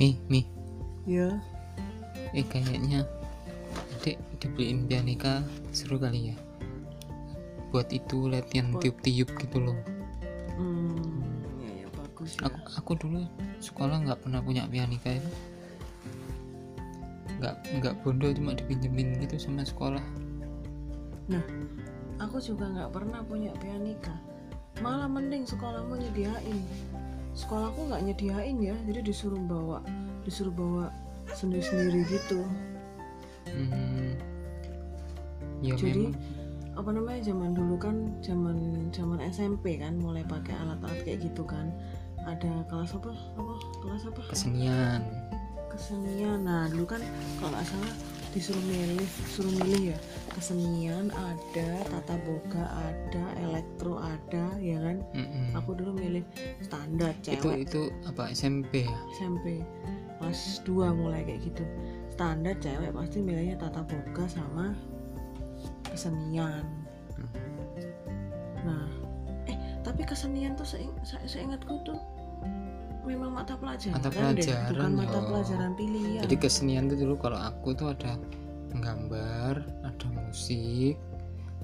Mi, Mi, ya eh kayaknya adik dibeliin pianika seru kali ya. Buat itu latihan tiup-tiup gitu loh. hmm ya ya bagus ya Aku, aku dulu sekolah nggak pernah punya pianika itu. Nggak nggak bondo cuma dipinjemin gitu sama sekolah. aku juga nggak pernah punya pianika malah mending sekolahmu nyediain sekolahku nggak nyediain ya jadi disuruh bawa disuruh bawa sendiri sendiri gitu Hmm. Ya Jadi, memang. apa namanya zaman dulu kan zaman zaman SMP kan mulai pakai alat-alat kayak gitu kan ada kelas apa apa kelas apa kesenian. kesenian nah dulu kan kalau nggak salah disuruh milih suruh milih ya kesenian ada tata boga ada elektro ada ya kan Mm-mm. aku dulu milih standar itu cewek itu apa SMP ya? SMP kelas 2 mulai kayak gitu standar cewek pasti milihnya tata boga sama kesenian Hmm. nah eh tapi kesenian tuh seing- se- seingatku tuh memang mata pelajaran, Mata deh pelajaran, bukan mata oh. pelajaran pilihan Jadi kesenian itu dulu kalau aku tuh ada menggambar, ada musik,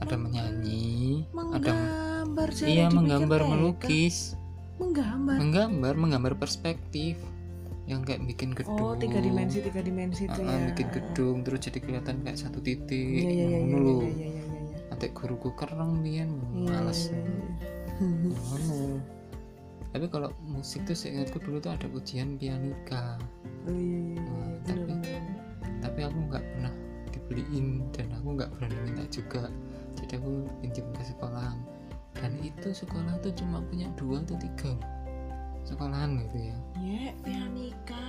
ada menyanyi, ada menggambar jangan iya menggambar melukis, menggambar menggambar menggambar perspektif yang kayak bikin gedung. oh tiga dimensi tiga dimensi itu Ah, ya bikin gedung terus jadi kelihatan kayak satu titik. iya ngono iya lho. iya iya iya iya Atik guruku kereng biyen Iya, males. iya, iya, iya. Tapi kalau musik tuh seingatku dulu tuh ada ujian pianika. oh iya iya iya. Nah, tapi- bener tapi aku nggak pernah dibeliin dan aku nggak berani minta juga. Jadi aku pinjam ke sekolah dan itu sekolah tuh cuma punya dua atau tiga sekolahan gitu ya. Ya pianika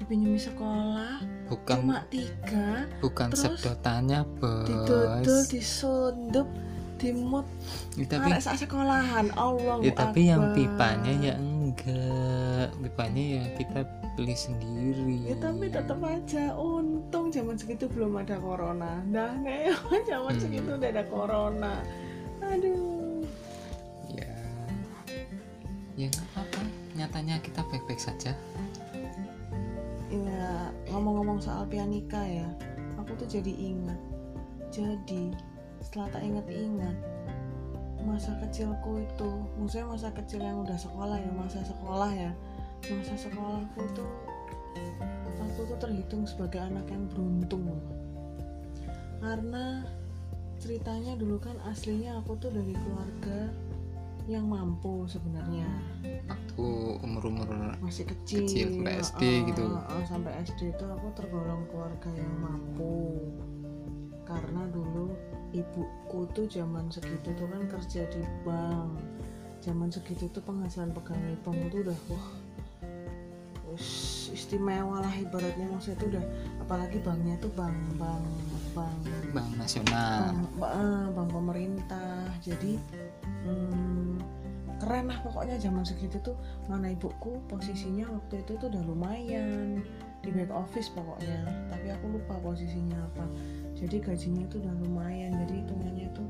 dipinjami sekolah. Bukan cuma tiga. bukan terus sedotannya didodol bos disundup dimut Ya, tapi sak sekolahan Allah ya tapi yang pipanya ya enggak. Pipanya ya kita beli sendiri. Ya tapi tetap aja untung zaman segitu belum ada corona. Nah nih zaman Hmm. segitu udah ada corona. Aduh. Ya. Ya nggak apa-apa. Nyatanya kita baik-baik saja. Ya ngomong-ngomong soal pianika ya aku tuh jadi ingat. Jadi setelah tak ingat-ingat masa kecilku itu maksudnya masa kecil yang udah sekolah ya masa sekolah ya masa sekolahku tuh aku tuh terhitung sebagai anak yang beruntung loh. karena ceritanya dulu kan aslinya aku tuh dari keluarga yang mampu sebenarnya waktu umur-umur masih kecil, Kecil, sampai SD Heeh, gitu. heeh, sampai SD itu aku tergolong keluarga yang mampu karena dulu ibuku tuh zaman segitu tuh kan kerja di bank. Zaman segitu tuh penghasilan pegawai bank itu udah wah istimewa lah ibaratnya. Maksudnya itu udah apalagi banknya tuh bank bank bank. Bank nasional. Bank, ba- eh, bank pemerintah. Jadi hmm, keren lah pokoknya zaman segitu tuh. Mana ibuku posisinya waktu itu tuh udah lumayan. Di back office pokoknya. Tapi aku lupa posisinya apa jadi gajinya tuh udah lumayan jadi hitungannya tuh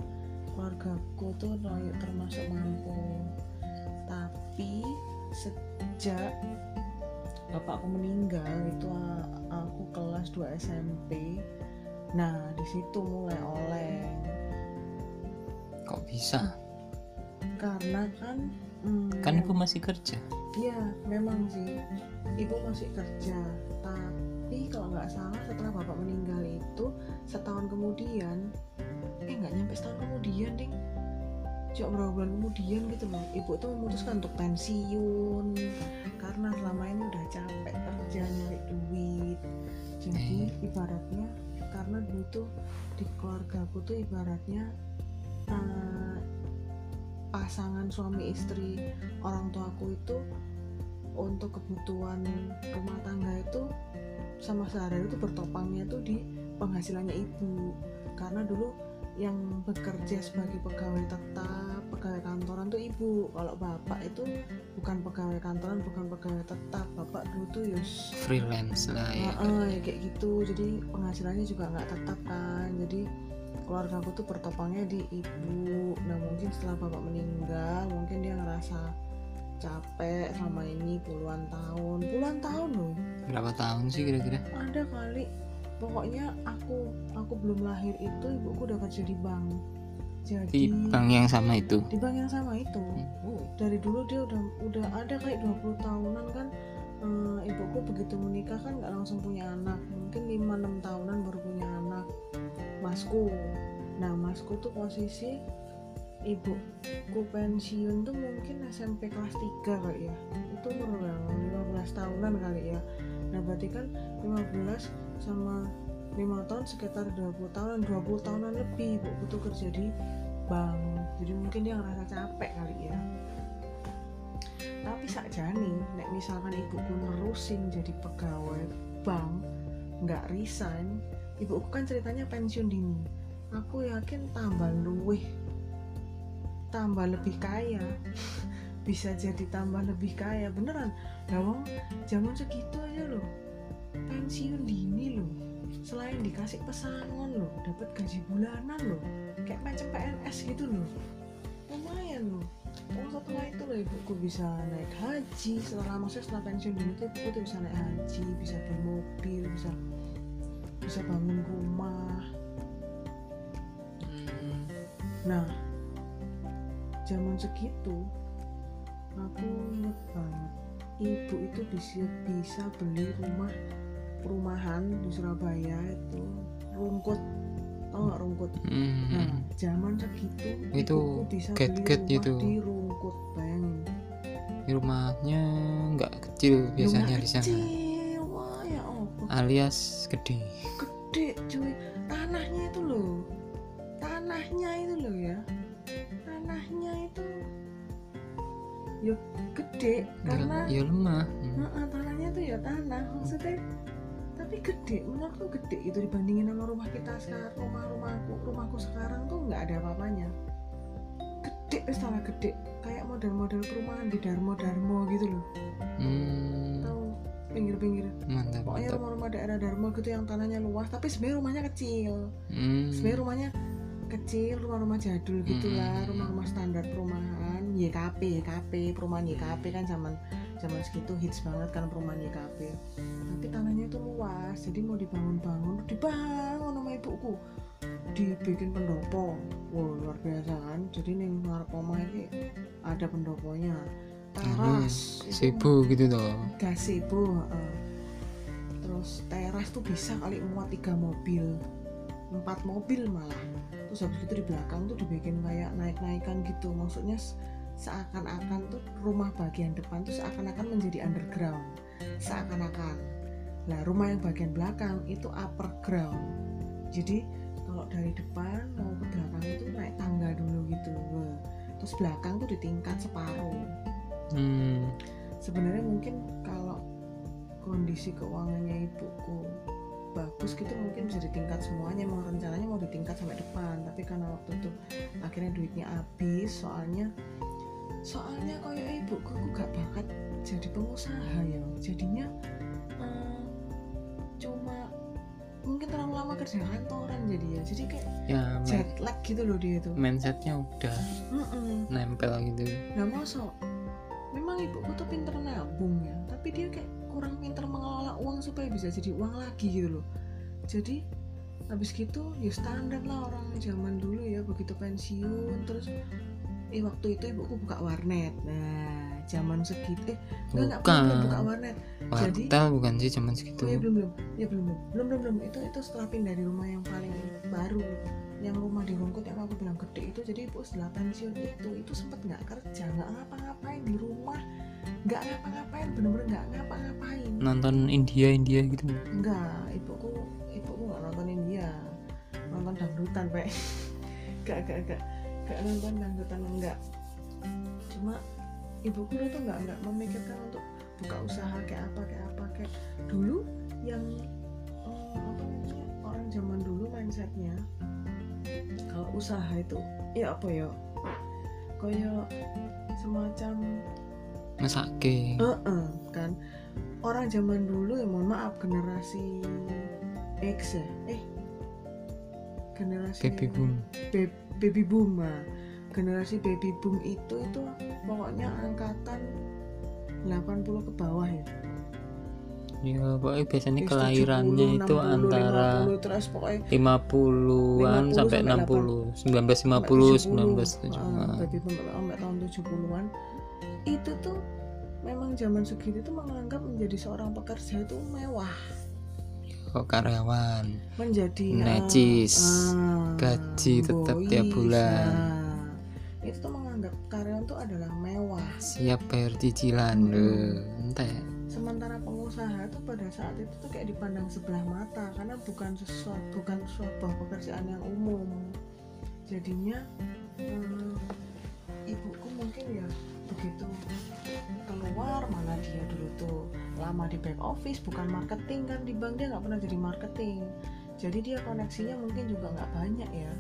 keluargaku tuh termasuk mampu. Tapi sejak bapakku meninggal itu aku kelas 2 SMP nah di situ mulai oleng. Kok bisa? Karena kan hmm, kan ibu masih kerja? Iya, memang sih. Ibu masih kerja, tapi kalau nggak salah setelah bapak meninggal itu setahun kemudian, eh nggak nyampe setahun kemudian ding, cuma berapa bulan kemudian gitu loh. Ibu tuh memutuskan untuk pensiun karena selama ini udah capek kerja nyari duit. Jadi ibaratnya karena dulu tuh di keluarga aku tuh ibaratnya eh, pasangan suami istri orang tuaku itu untuk kebutuhan rumah tangga itu sama sehari itu bertopangnya tuh di penghasilannya ibu karena dulu yang bekerja sebagai pegawai tetap pegawai kantoran tuh ibu. Kalau bapak itu bukan pegawai kantoran bukan pegawai tetap. Bapak dulu tuh yus freelance lah ya. Heeh, ya kayak gitu. Jadi penghasilannya juga nggak tetap kan. Jadi keluarga aku tuh bertopangnya di ibu. Nah mungkin setelah bapak meninggal mungkin dia ngerasa capek selama ini puluhan tahun. Puluhan tahun loh. Berapa tahun sih kira-kira? Ada kali pokoknya aku aku belum lahir itu ibuku udah kerja di bank. Jadi di bank yang sama itu? Di bank yang sama itu. Oh. dari dulu dia udah udah ada kayak 20 tahunan kan eh, ibuku begitu menikah kan nggak langsung punya anak. Mungkin 5-6 tahunan baru punya anak. Masku. Nah masku tuh posisi ibuku pensiun tuh mungkin SMP kelas 3 kali ya. Itu umur berapa? 15 tahunan kali ya. Nah berarti kan 15 sama 5 tahun sekitar 20 tahunan 20 tahunan lebih ibuku tuh kerja di bank. Jadi mungkin dia ngerasa capek kali ya. Tapi sakjane nek misalkan ibuku nerusin jadi pegawai bank nggak resign ibuku kan ceritanya pensiun dini. Aku yakin tambah luweh tambah lebih kaya. Bisa jadi tambah lebih kaya. Beneran lawang zaman segitu aja loh pensiun dini loh selain dikasih pesangon loh dapat gaji bulanan loh kayak macam PNS gitu loh lumayan loh Oh setelah itu loh ibuku bisa naik haji. Setelah maksudnya setelah pensiun dini tuh ibuku tuh bisa naik haji bisa beli mobil bisa bisa bangun rumah. Nah, zaman segitu aku inget banget ibu itu bisa bisa beli rumah perumahan di Surabaya itu. Rungkut tau nggak rungkut Hmm. nah zaman segitu Itu bisa get-get beli rumah gitu. di rungkut bayangin. Di rumahnya nggak kecil biasanya Rumah di sana. kecil wah ya Allah. Alias gede. Gede cuy. Tanahnya itu loh. Tanahnya itu loh ya. Tanahnya itu ya gede karena ya lemah. Hmm. Heeh, tanahnya tuh ya tanah. Maksudnya tapi gede. Menurutku gede itu dibandingin sama rumah kita sekarang rumah rumahku rumahku sekarang tuh nggak ada apa-apanya. Gede wis tanah gede. Kayak model-model perumahan di Darmo Darmo gitu loh. Hmm, tahu? Pinggir-pinggir. Mantap pokoknya rumah-rumah daerah Darmo gitu yang tanahnya luas tapi sebenarnya rumahnya kecil. Hmm. sebenarnya rumahnya kecil rumah-rumah jadul gitulah Hmm. rumah-rumah standar perumahan YKP YKP perumahan YKP kan zaman zaman segitu hits banget kan perumahan YKP tapi tanahnya itu luas jadi mau dibangun-bangun dibangun sama ibuku. Dibikin pendopo. Wow luar biasa kan? Jadi nih ngarep omah ini ada pendoponya. Teras Sebo gitu toh. Gazebo heeh. terus teras tuh bisa kali muat tiga mobil. Empat mobil malah terus habis itu di belakang tuh dibikin kayak naik-naikan gitu. Maksudnya seakan-akan tuh rumah bagian depan tuh seakan-akan menjadi underground. Seakan-akan. Lah rumah yang bagian belakang itu upper ground. Jadi kalau dari depan mau ke belakang itu naik tangga dulu gitu. Terus belakang tuh di tingkat separuh. Hmm. sebenarnya mungkin kalau kondisi keuangannya ibuku bagus gitu mungkin bisa ditingkat semuanya emang rencananya mau ditingkat sampai depan tapi karena waktu itu akhirnya duitnya habis soalnya soalnya kayak ibuku aku gak bakat jadi pengusaha ya. Jadinya eh, cuma mungkin terlalu lama kerja kantoran jadi ya. Jadi kayak ya jet lag gitu loh dia tuh mindsetnya udah Mm-mm. nempel gitu. Nah masa memang ibuku tuh pinter nabung ya tapi dia kayak kurang pinter mengelola uang supaya bisa jadi uang lagi gitu loh. Jadi habis gitu ya standar lah orang zaman dulu ya begitu pensiun terus eh waktu itu ibuku buka warnet. Nah zaman segitu eh enggak belum, belum buka warnet. Jadi- wartel bukan sih zaman segitu. Oh ya belum belum. Ya belum belum. Belum belum belum. Itu itu setelah pindah di rumah yang paling baru yang rumah di Rungkut yang aku bilang gede itu jadi ibu setelah pensiun itu itu sempet nggak kerja nggak ngapa-ngapain di rumah nggak ngapa-ngapain bener-bener nggak ngapa-ngapain. Nonton India India gitu nggak? Ibuku ibuku nggak nontonin dia nonton dangdutan pak. Gak gak gak gak nonton dangdutan enggak cuma ibuku itu nggak nggak memikirkan untuk buka usaha kayak apa kayak apa kayak dulu yang eh, apa namanya orang zaman dulu mindsetnya kalau usaha itu ya apa ya? Kayak semacam mesake Heeh, kan. Orang zaman dulu ya mohon maaf generasi X ya? Eh generasi baby boom. Ba- baby boom nah. generasi baby boom itu itu pokoknya angkatan 80 ke bawah ya ya pokoknya biasanya Wis kelahirannya 70, itu 60, antara 50, terus pokoknya 50-an 50 sampai sampai 60 1950 1970 uh, baby boom sampai tahun 70-an itu tuh memang zaman segitu tuh menganggap menjadi seorang pekerja itu mewah. Kok karyawan? Menjadi Necis. ah, Gaji tetap boys, tiap bulan. nah, itu tuh menganggap karyawan tuh adalah mewah. Siap bayar cicilan Hmm. deh entah sementara pengusaha tuh pada saat itu tuh kayak dipandang sebelah mata karena bukan sesuatu bukan sebuah pekerjaan yang umum. Jadinya eh, ibuku mungkin ya begitu keluar mana dia dulu tuh lama di back office bukan marketing kan di bank dia nggak pernah jadi marketing. Jadi dia koneksinya mungkin juga nggak banyak ya.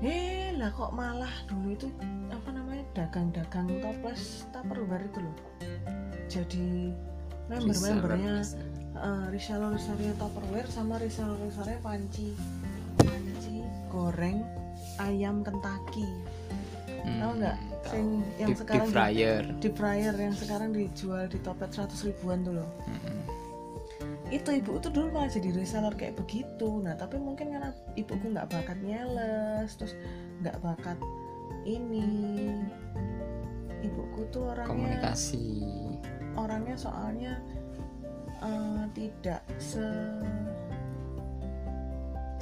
Eh lah kok malah dulu itu apa dagang-dagang toples tupperware itu loh. Jadi member-membernya uh, reseller resellernya Tupperware sama reseller resellernya panci. Panci goreng ayam Kentucky. Tahu nggak? sing yang deep, sekarang deep fryer. di fryer yang sekarang dijual di topet 100 ribuan tuh loh. Mm-mm. itu ibu tuh dulu malah jadi reseller kayak begitu. Nah tapi mungkin karena ibuku nggak bakat nyales terus nggak bakat ini. Ibuku tuh orangnya komunikasi. Orangnya soalnya eh, tidak se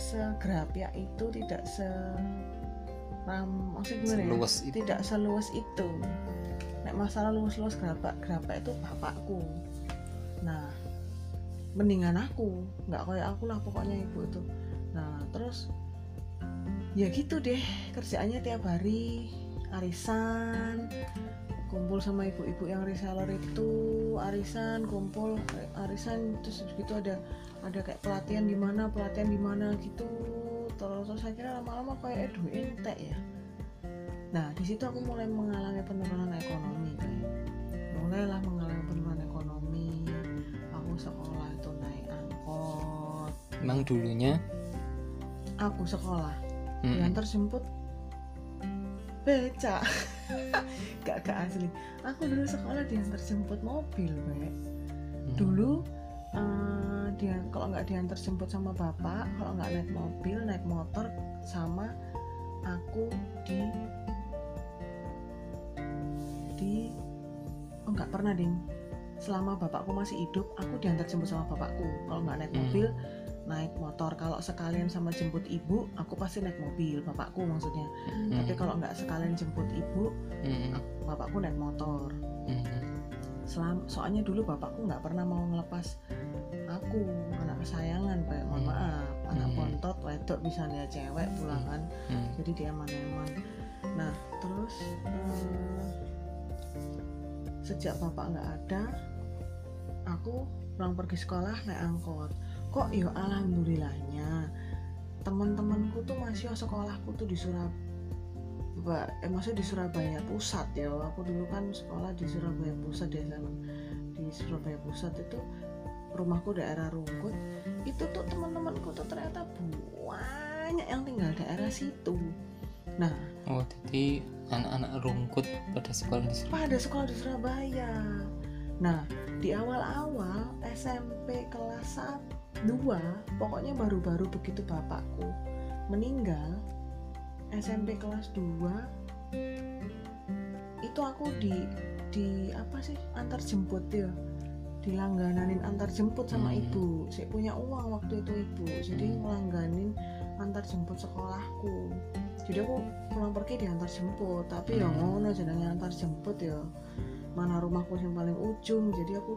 segerapya itu tidak se ram gimana ya? Itu. tidak seluas itu. Nek masalah luas-luas gerabak gerabak itu bapakku. Nah mendingan aku. Nggak kayak aku lah pokoknya ibu itu. Nah terus ya gitu deh kerjaannya tiap hari. Arisan kumpul sama ibu-ibu yang reseller itu. Arisan kumpul arisan terus begitu ada ada kayak pelatihan di mana pelatihan di mana gitu. Terus, terus akhirnya lama-lama kayak edu entek ya. Nah di situ aku mulai mengalami penurunan ekonomi kayak mulailah mengalami penurunan ekonomi. Aku sekolah itu naik angkot. Emang dulunya? Aku sekolah mm-mm. diantar jemput beca gak gak asli aku dulu sekolah diantar jemput mobil Be. Mm. dulu eh, dia kalau nggak diantar jemput sama bapak kalau nggak naik mobil naik motor sama aku di di oh nggak pernah ding selama bapakku masih hidup aku diantar jemput sama bapakku kalau nggak naik Hmm. Naik motor kalau sekalian sama jemput ibu aku pasti naik mobil bapakku maksudnya Mm. tapi kalau nggak sekalian jemput ibu Mm. bapakku naik motor Mm. Selam, soalnya dulu bapakku nggak pernah mau ngelepas aku anak kesayangan kayak mohon Hmm. maaf anak Hmm. bontot wedok bisa lihat cewek pulangan Mm. jadi dia eman-eman nah terus eh, sejak bapak nggak ada aku pulang pergi sekolah naik angkot kok ya alhamdulillahnya teman-temanku tuh masih sekolahku tuh di Surabaya eh maksudnya di Surabaya pusat ya. Aku dulu kan sekolah di Surabaya pusat ya sana di Surabaya pusat itu rumahku daerah Rungkut. Itu tuh teman-temanku tuh ternyata banyak yang tinggal daerah situ. Nah oh jadi anak-anak rungkut pada sekolah di Surabaya? pada sekolah di Surabaya. Nah, di awal-awal SMP kelas 2, pokoknya baru-baru begitu bapakku meninggal, SMP kelas 2 itu aku di di apa sih antar jemput ya dilanggananin antar jemput sama Hmm. ibu saya punya uang waktu itu ibu jadi Hmm. ngelangganin antar jemput sekolahku jadi aku pulang pergi diantar jemput tapi ya Hmm. ngono jenenge antar jemput ya mana rumahku yang paling ujung jadi aku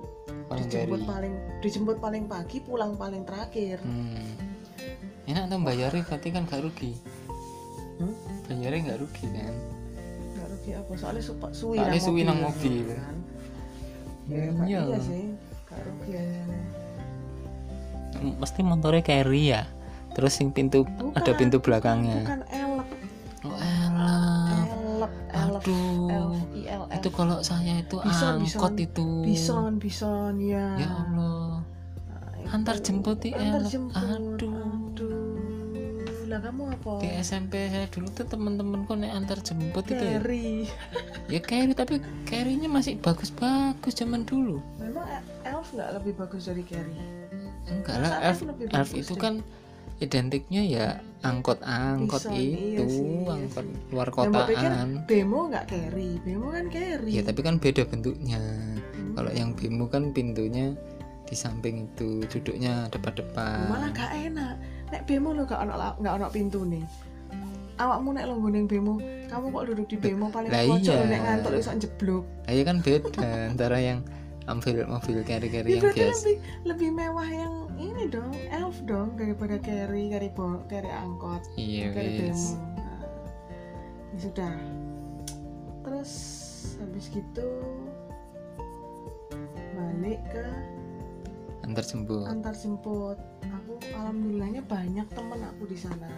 paling dijemput dari paling dijemput paling pagi pulang paling terakhir. Hmm. enak tuh bayarnya berarti kan gak rugi. Hmm? bayarnya nggak rugi kan? Nggak rugi apa soalnya supa, suwi Soalnya suwi nang mobil, kan? Ya nggak iya. iya sih nggak rugi mesti motornya carry ya. Terus yang pintu ada Bukan, pintu bukan, belakangnya. bukan aduh. Itu kalau saya itu angkot itu. Bison bison ya. Ya Allah. Nah, itu. antar jemput di antar elep jemput. Aduh. Aduh. Lah kamu apa? Di SMP saya dulu tuh temen-temenku nek antar jemput itu ya. Carry. Ya carry tapi carrynya masih bagus-bagus zaman dulu. Memang elf nggak lebih bagus dari carry? Enggak lah elf elf bagus itu deh? kan identiknya ya angkot-angkot Bisa, iya itu sih, iya angkot sih. luar pikir kotaan. bemo nggak carry bemo kan carry. Ya tapi kan beda bentuknya. Hmm. kalau yang bemo kan pintunya di samping itu duduknya depan-depan. Malah gak enak. Nek bemo lo gak ono gak ono pintu nih. Awakmu nek lo neng bemo kamu kok duduk di bemo paling Lah pojok iya. nek ngantuk iso jeblok Nah, ya kan beda antara yang mobil mobil carry-carry ya yang biasa. lebih lebih mewah yang ini dong elf dong daripada carry carry bo carry angkot iya carry wis. nah, ya sudah. Terus habis gitu balik ke antar jemput. antar jemput. Aku alhamdulillahnya banyak temen aku di sana.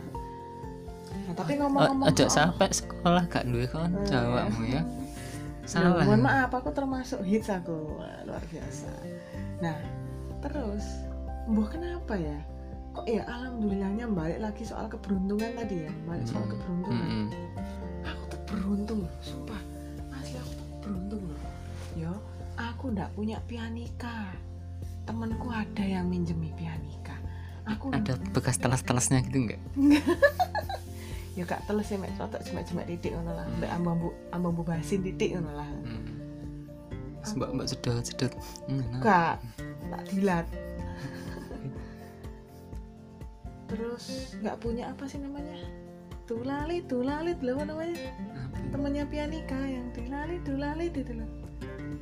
Nah, tapi ngomong-ngomong aja soal- sampai sekolah gak duwe konco Eh. awakmu ya Loh, salah. mohon maaf aku termasuk hits aku. Wah, luar biasa. Nah terus mbah kenapa ya? Kok ya alhamdulillahnya balik lagi soal keberuntungan tadi ya? Balik soal Mm. keberuntungan. Mm-mm. aku tuh beruntung loh sumpah. Asli aku tuh beruntung loh. Yo aku ndak punya pianika. Temenku ada yang minjemi pianika. Aku ada bekas telas-telasnya gitu enggak ya gak teles ya mek. Cotok cuma cuma titik ngono lah. Mbak ambambu ambambu basin titik ngono lah. Hmm. Mbak mbak sedot sedot hmm, nah. tak dilat terus nggak punya apa sih namanya? Tulalit tulalit loh namanya? Apa? temennya pianika yang tulalit tulalit itu loh.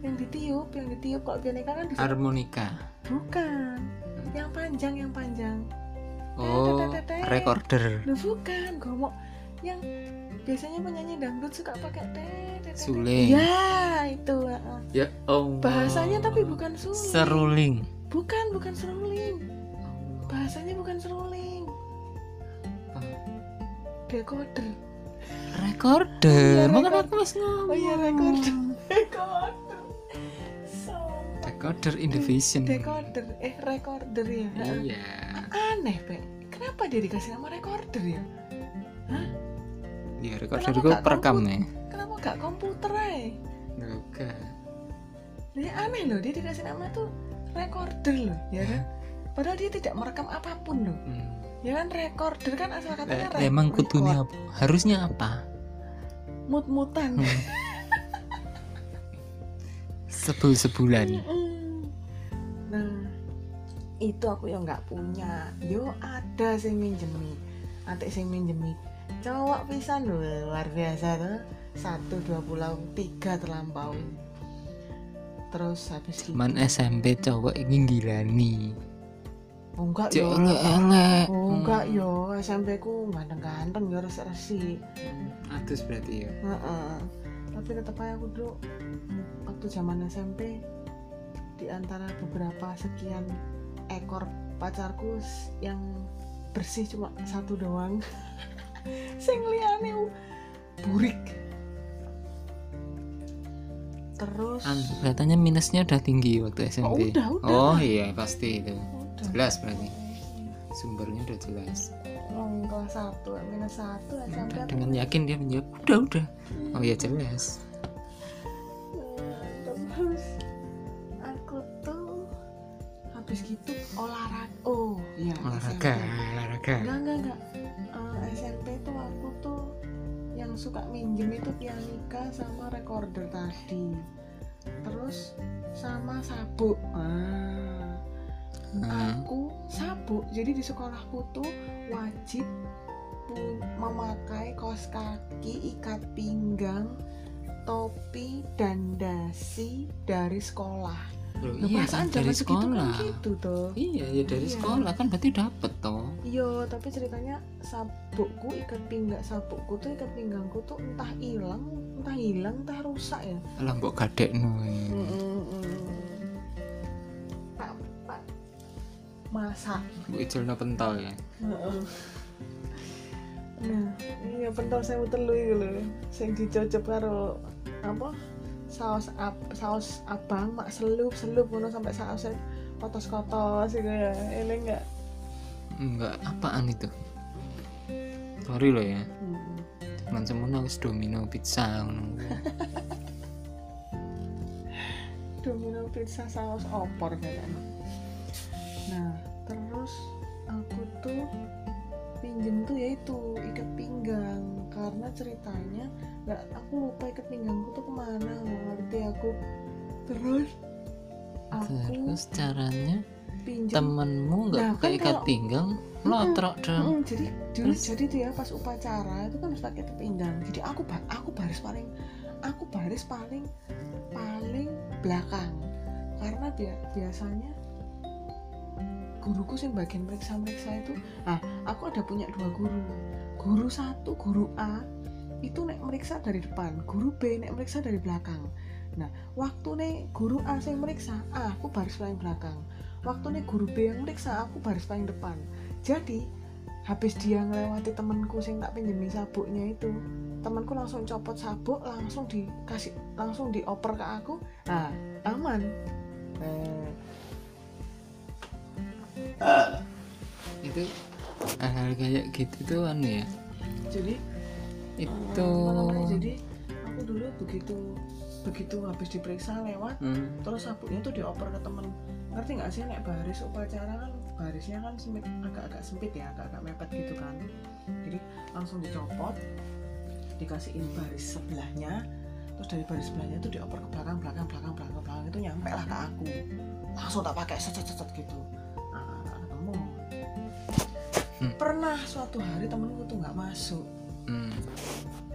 Yang ditiup yang ditiup. Kalau pianika kan di harmonika. Bukan. Yang panjang yang panjang. Oh recorder. Loh bukan. Ngomong yang biasanya penyanyi dangdut suka pakai tetetet. Suling. ya itu ya oh bahasanya tapi bukan suling. Seruling. Bukan bukan seruling bahasanya bukan seruling Apa? decoder recorder Iya, makanya aku masih ngomong. Oh iya recorder. Decoder so recorder in the vision. decoder eh recorder ya. Iya. Aneh pe kenapa dia dikasih nama recorder ya? Iya recorder Kenapa itu nggak perekam nih kenapa gak komputer aja enggak. Dia aneh loh, dia dikasih nama tuh recorder loh, ya kan? Padahal dia tidak merekam apa pun loh. Hmm. Ya kan recorder kan asal katanya Eh, emang kutunya harusnya apa mut-mutan. Hmm. sebul sebulan Mm-mm. Nah, itu aku yang nggak punya. Yo ada sing minjemi, atik sing minjemi. Cowok pisan luar biasa tuh. Satu dua pulau tiga terlampau. Terus habis gitu. man SMP cowok ini gilani Oh, enggak yo. elek elek Oh, enggak yo, SMP ku ganteng-ganteng ya resik-resik. atus berarti ya Heeh. Tapi tetap aja aku dulu waktu zaman SMP di antara beberapa sekian ekor pacarku yang bersih cuma satu doang. Sing liyane burik. Terus An, kelihatannya minusnya udah tinggi waktu Oh, SMP udah, udah. oh iya pasti itu. Jelas berarti. Sumbernya udah jelas. Oh, kelas 1, minus 1 SMP dengan yakin dia menjawab. Udah udah. Oh iya jelas. Nah, terus aku tuh habis gitu olahraga. Oh iya olahraga SMP. olahraga enggak enggak enggak. Eh, SMP tuh aku tuh yang suka minjem itu pianika sama recorder tadi. Terus sama sabuk. Ah Hmm. aku sabuk. Jadi di sekolahku tuh wajib memakai kaos kaki ikat pinggang topi dan dasi dari sekolah. Loh, Loh, iya perasaan kan dari kan sekolah. gitu toh. Iya ya dari Iya. sekolah. Kan berarti dapet toh. Iya tapi ceritanya sabukku ikat pinggang sabukku tuh ikat pinggangku tuh entah hilang entah hilang entah rusak ya. Lah mbok gadek no pak masak mbok ijelno pentol ya. Nah, iya pentol saya telu iku lho. Sing dicocok karo apa? Saus ab, saus abang mak selup selup ngono sampai sausnya kotos-kotos iku ya. Eling enggak? enggak apaan itu sorry loh ya Mm-mm. teman semono wis domino pizza Domino pizza saus opor kayaknya. Nah, terus aku tuh pinjem tuh yaitu ikat pinggang. Karena ceritanya nggak aku lupa ikat pinggangku tuh ke mana nggak ngerti aku. Terus aku terus caranya? pinjem. Temenmu nggak Nah, kan ikat kalau- pinggang? Lotrok dong. Mm, jadi dulu Terus? jadi tuh ya pas upacara itu kan harus pakai ikat pinggang. Jadi aku aku baris paling aku baris paling paling belakang. Karena dia biasanya guruku sih bagian meriksa-meriksa itu nah aku ada punya dua guru. Guru satu guru A itu nek meriksa dari depan guru B nek meriksa dari belakang. Nah waktu nek guru A yang meriksa aku baris paling belakang. Waktu nek guru B yang meriksa aku baris paling depan. Jadi habis dia ngelewati temanku sing tak pinjemin sabuknya itu temanku langsung copot sabuk langsung dikasih langsung dioper ke aku nah aman. Nah, itu hal-hal kayak gitu tuh anu ya? Jadi itu namanya, jadi aku dulu begitu begitu habis diperiksa lewat Hmm, terus sabuknya tuh dioper ke temen. Ngerti nggak sih? Nek baris upacara kan barisnya kan sempit agak-agak sempit ya agak-agak mepet gitu kan. Jadi langsung dicopot dikasihin baris sebelahnya terus dari baris sebelahnya tuh dioper ke belakang belakang belakang belakang belakang itu nyampe lah ke aku. Langsung tak pakai set set set, set gitu Hmm. pernah suatu hari temenku tuh nggak masuk. Hmm.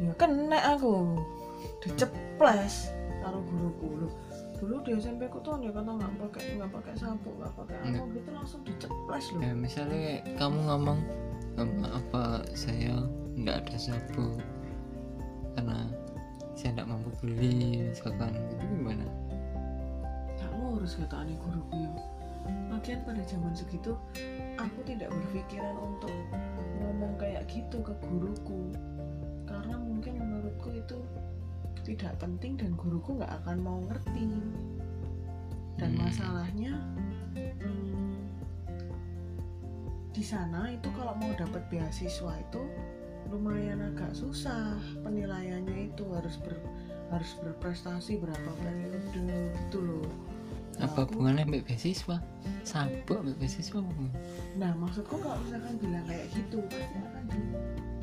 ya kena aku. Diceples karo guruku. Loh, dulu di SMP aku tuh dia kata nggak pakai nggak pakai sabuk nggak pakai apa gitu langsung diceples loh. Ya misalnya kamu ngomong "Em, apa saya nggak ada sabuk karena saya nggak mampu beli misalkan itu gimana? Nggak ngurus kata aneh guruku ya. Lagian pada zaman segitu aku tidak berpikiran untuk ngomong kayak gitu ke guruku. Karena mungkin menurutku itu tidak penting dan guruku nggak akan mau ngerti. Dan Hmm. masalahnya hmm, di sana itu kalau mau dapat beasiswa itu lumayan agak susah penilaiannya itu. Harus ber harus berprestasi berapa periode gitu loh apa hubungannya mbak beasiswa sabuk mbak beasiswa? Nah, maksudku kalau misalkan bilang kayak gitu, akan di,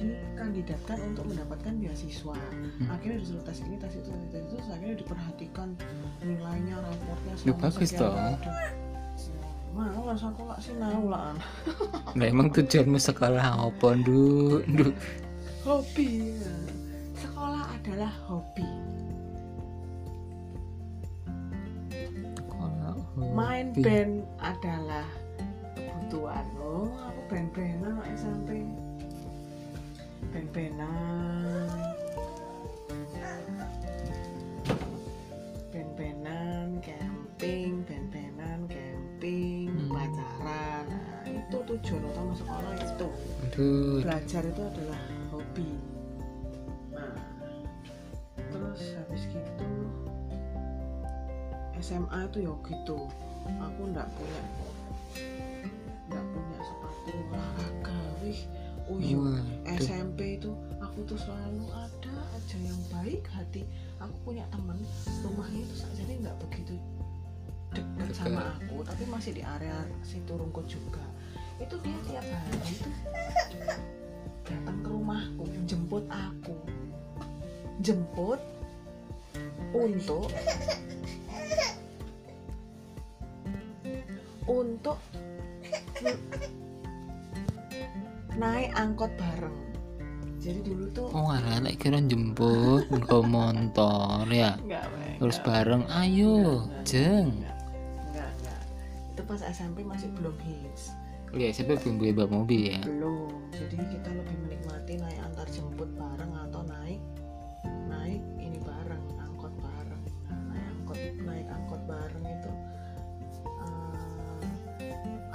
dikandidatkan untuk mendapatkan beasiswa. Akhirnya disuruh tes ini, tes itu, tes itu, akhirnya diperhatikan nilainya, raportnya Ya, selama bagus dong. tahun. Malas aku nggak sinau lah. Lah emang tujuanmu sekolah apa nduk Hobi. Sekolah adalah hobi. Main hobi. band adalah kebutuhan. Oh, aku band-bandan SMP. Band-bandan. Band-bandan, camping, band-bandan, camping, Hmm. pacaran. Nah, itu tujuan utama sekolah itu. Aduh, Belajar itu adalah hobi. Nah, terus habis gitu SMA itu ya gitu. Aku ndak punya ndak punya sepatu olahraga. Wih, oh iya, waduh. SMP itu aku tuh selalu ada aja yang baik hati. Aku punya temen rumahnya itu jadi nggak begitu dekat sama aku, tapi masih di area situ Rungkut juga. Itu dia tiap hari itu datang ke rumahku, jemput aku, jemput untuk untuk naik angkot bareng. Jadi dulu tuh Oh, alah, lek kira jemput nggo motor ya. enggak, Terus enggak. bareng, ayo, jeng. Enggak. Itu pas SMP masih belum hits. Ya, siapa belum beli bak mobil ya? Belum. Jadi kita lebih menikmati naik antar jemput bareng atau naik naik ini bareng, angkot bareng. Nah, naik angkot naik angkot bareng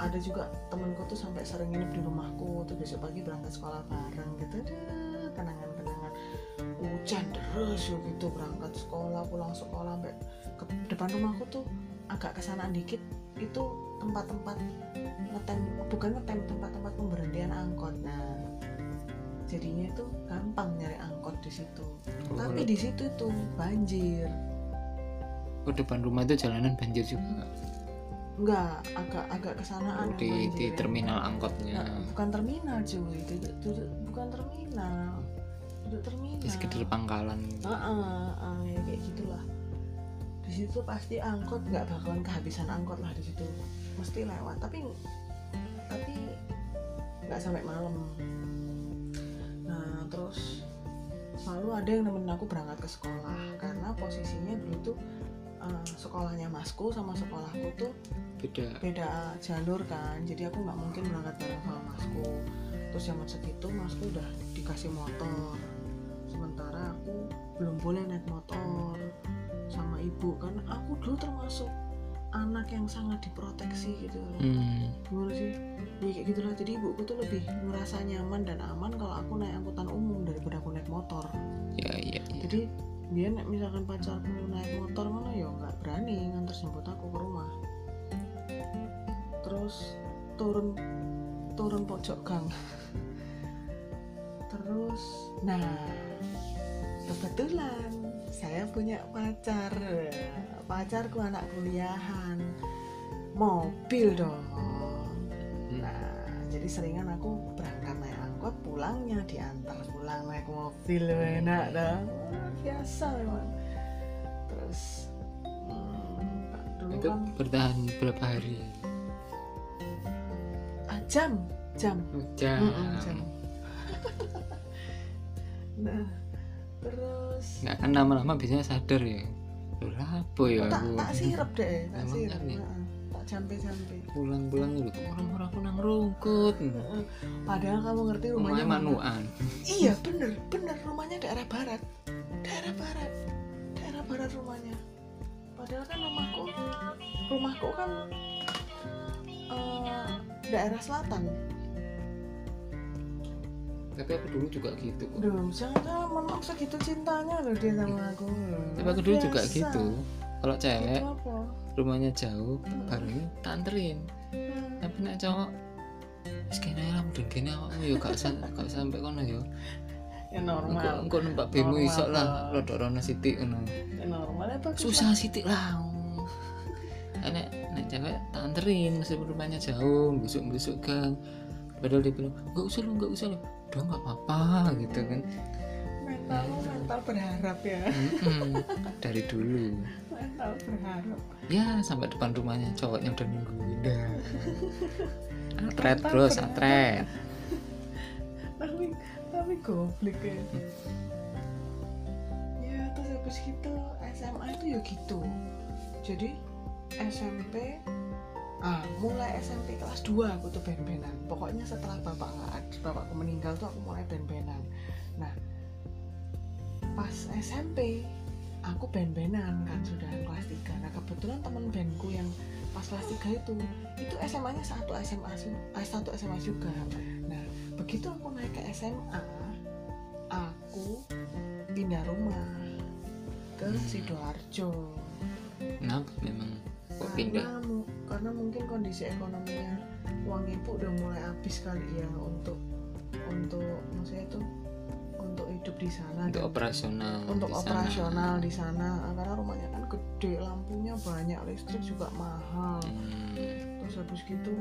ada juga temenku tuh sampai sering nginep di rumahku tuh besok pagi berangkat sekolah bareng gitu. Aduh, kenangan-kenangan hujan terus yo gitu berangkat sekolah pulang sekolah sampai ke depan rumahku tuh agak kesanaan dikit. Itu tempat-tempat ngetem bukan ngetem tempat-tempat pemberhentian angkot. Nah jadinya itu gampang nyari angkot di situ. Oh, tapi di situ itu banjir. Oh, depan rumah itu jalanan banjir juga enggak agak agak kesanaan di, di terminal angkotnya. Nah, bukan terminal cuy. Itu, bukan terminal. Itu terminal. Di sekitar pangkalan. Ah, ah, ah, ya kayak gitulah. Di situ pasti angkot nggak bakalan kehabisan angkot lah di situ. Mesti lewat tapi tapi nggak sampai malam. Nah terus selalu ada yang nemenin aku berangkat ke sekolah karena posisinya dulu tuh eh, sekolahnya masku sama sekolahku tuh beda. beda jalur kan. Jadi aku nggak mungkin berangkat bareng sama masku. Terus zaman segitu masku udah dikasih motor. Sementara aku belum boleh naik motor sama ibu kan. Aku dulu termasuk anak yang sangat diproteksi gitu. Hmm. gimana sih. Ya kayak gitulah. Jadi ibuku tuh lebih merasa nyaman dan aman kalau aku naik angkutan umum daripada aku naik motor. Ya iya iya jadi dia nek misalkan pacarku naik motor mana ya nggak berani nganter jemput aku ke rumah. Terus turun turun pojok gang. Terus nah kebetulan saya punya pacar. Pacarku anak kuliahan. Mobil dong. Hmm. Nah, jadi seringan aku berangkat angkot, pulangnya diantar pulang naik mobil enak dong. Wah, Biasa memang. Terus hmm, dulu itu kan bertahan berapa hari ah, jam, jam. jam Mm-mm, jam. nah, terus nggak kan lama-lama biasanya sadar ya Loh, apa ya tak tak sirep deh, tak sirep. Jampe-jampe. pulang-pulang dulu. Orang-orang aku nang rungkut. Heeh. Padahal kamu ngerti rumahnya rumahnya manuan. Iya bener bener. Rumahnya daerah barat. Daerah barat. Daerah barat rumahnya. Padahal kan rumahku rumahku kan eh, daerah selatan. Tapi aku dulu juga gitu kok. Duh, jangan jangan memang segitu cintanya loh dia sama aku. Tapi aku dulu juga Biasa. gitu. Kalau Gitu cewek apa rumahnya jauh bareng tak anterin Hmm. tapi nek cowok kene lah mudun kene awakmu yo gak san gak sampe kono yo ya engko normal. Engko numpak bemo Normal, iso lah rodok rono sithik ngono. Ya normal ya bagus susah sithik lah. Nek nek cewek tak anterin meskipun rumahnya jauh besok besok gang padahal dia bilang nggak usah lo nggak usah lo udah nggak apa-apa gitu kan mental mental berharap ya. Mm-mm, dari dulu. Mental berharap. Ya sampai depan rumahnya cowoknya udah nungguin dah atret bros berharap. atret. Tapi tapi goblok ya. Ya terus habis gitu SMA itu ya gitu. Jadi SMP ah mulai SMP kelas 2 aku tuh ben-benan pokoknya setelah bapak nggak bapakku meninggal tuh aku mulai ben-benan nah pas SMP aku ben-benan kan sudah kelas 3 nah kebetulan temen bandku yang pas kelas 3 itu itu SMA nya satu SMA eh, satu SMA juga. Nah begitu aku naik ke SMA aku pindah rumah ke Hmm. sidoarjo. Kenapa memang? Kok pindah? Karena mu- karena mungkin kondisi ekonominya uang ibu udah mulai habis kali ya untuk untuk maksudnya itu hidup di sana untuk dan operasional untuk di sana. operasional di sana karena rumahnya kan gede lampunya banyak listrik juga mahal. Hmm, terus habis gitu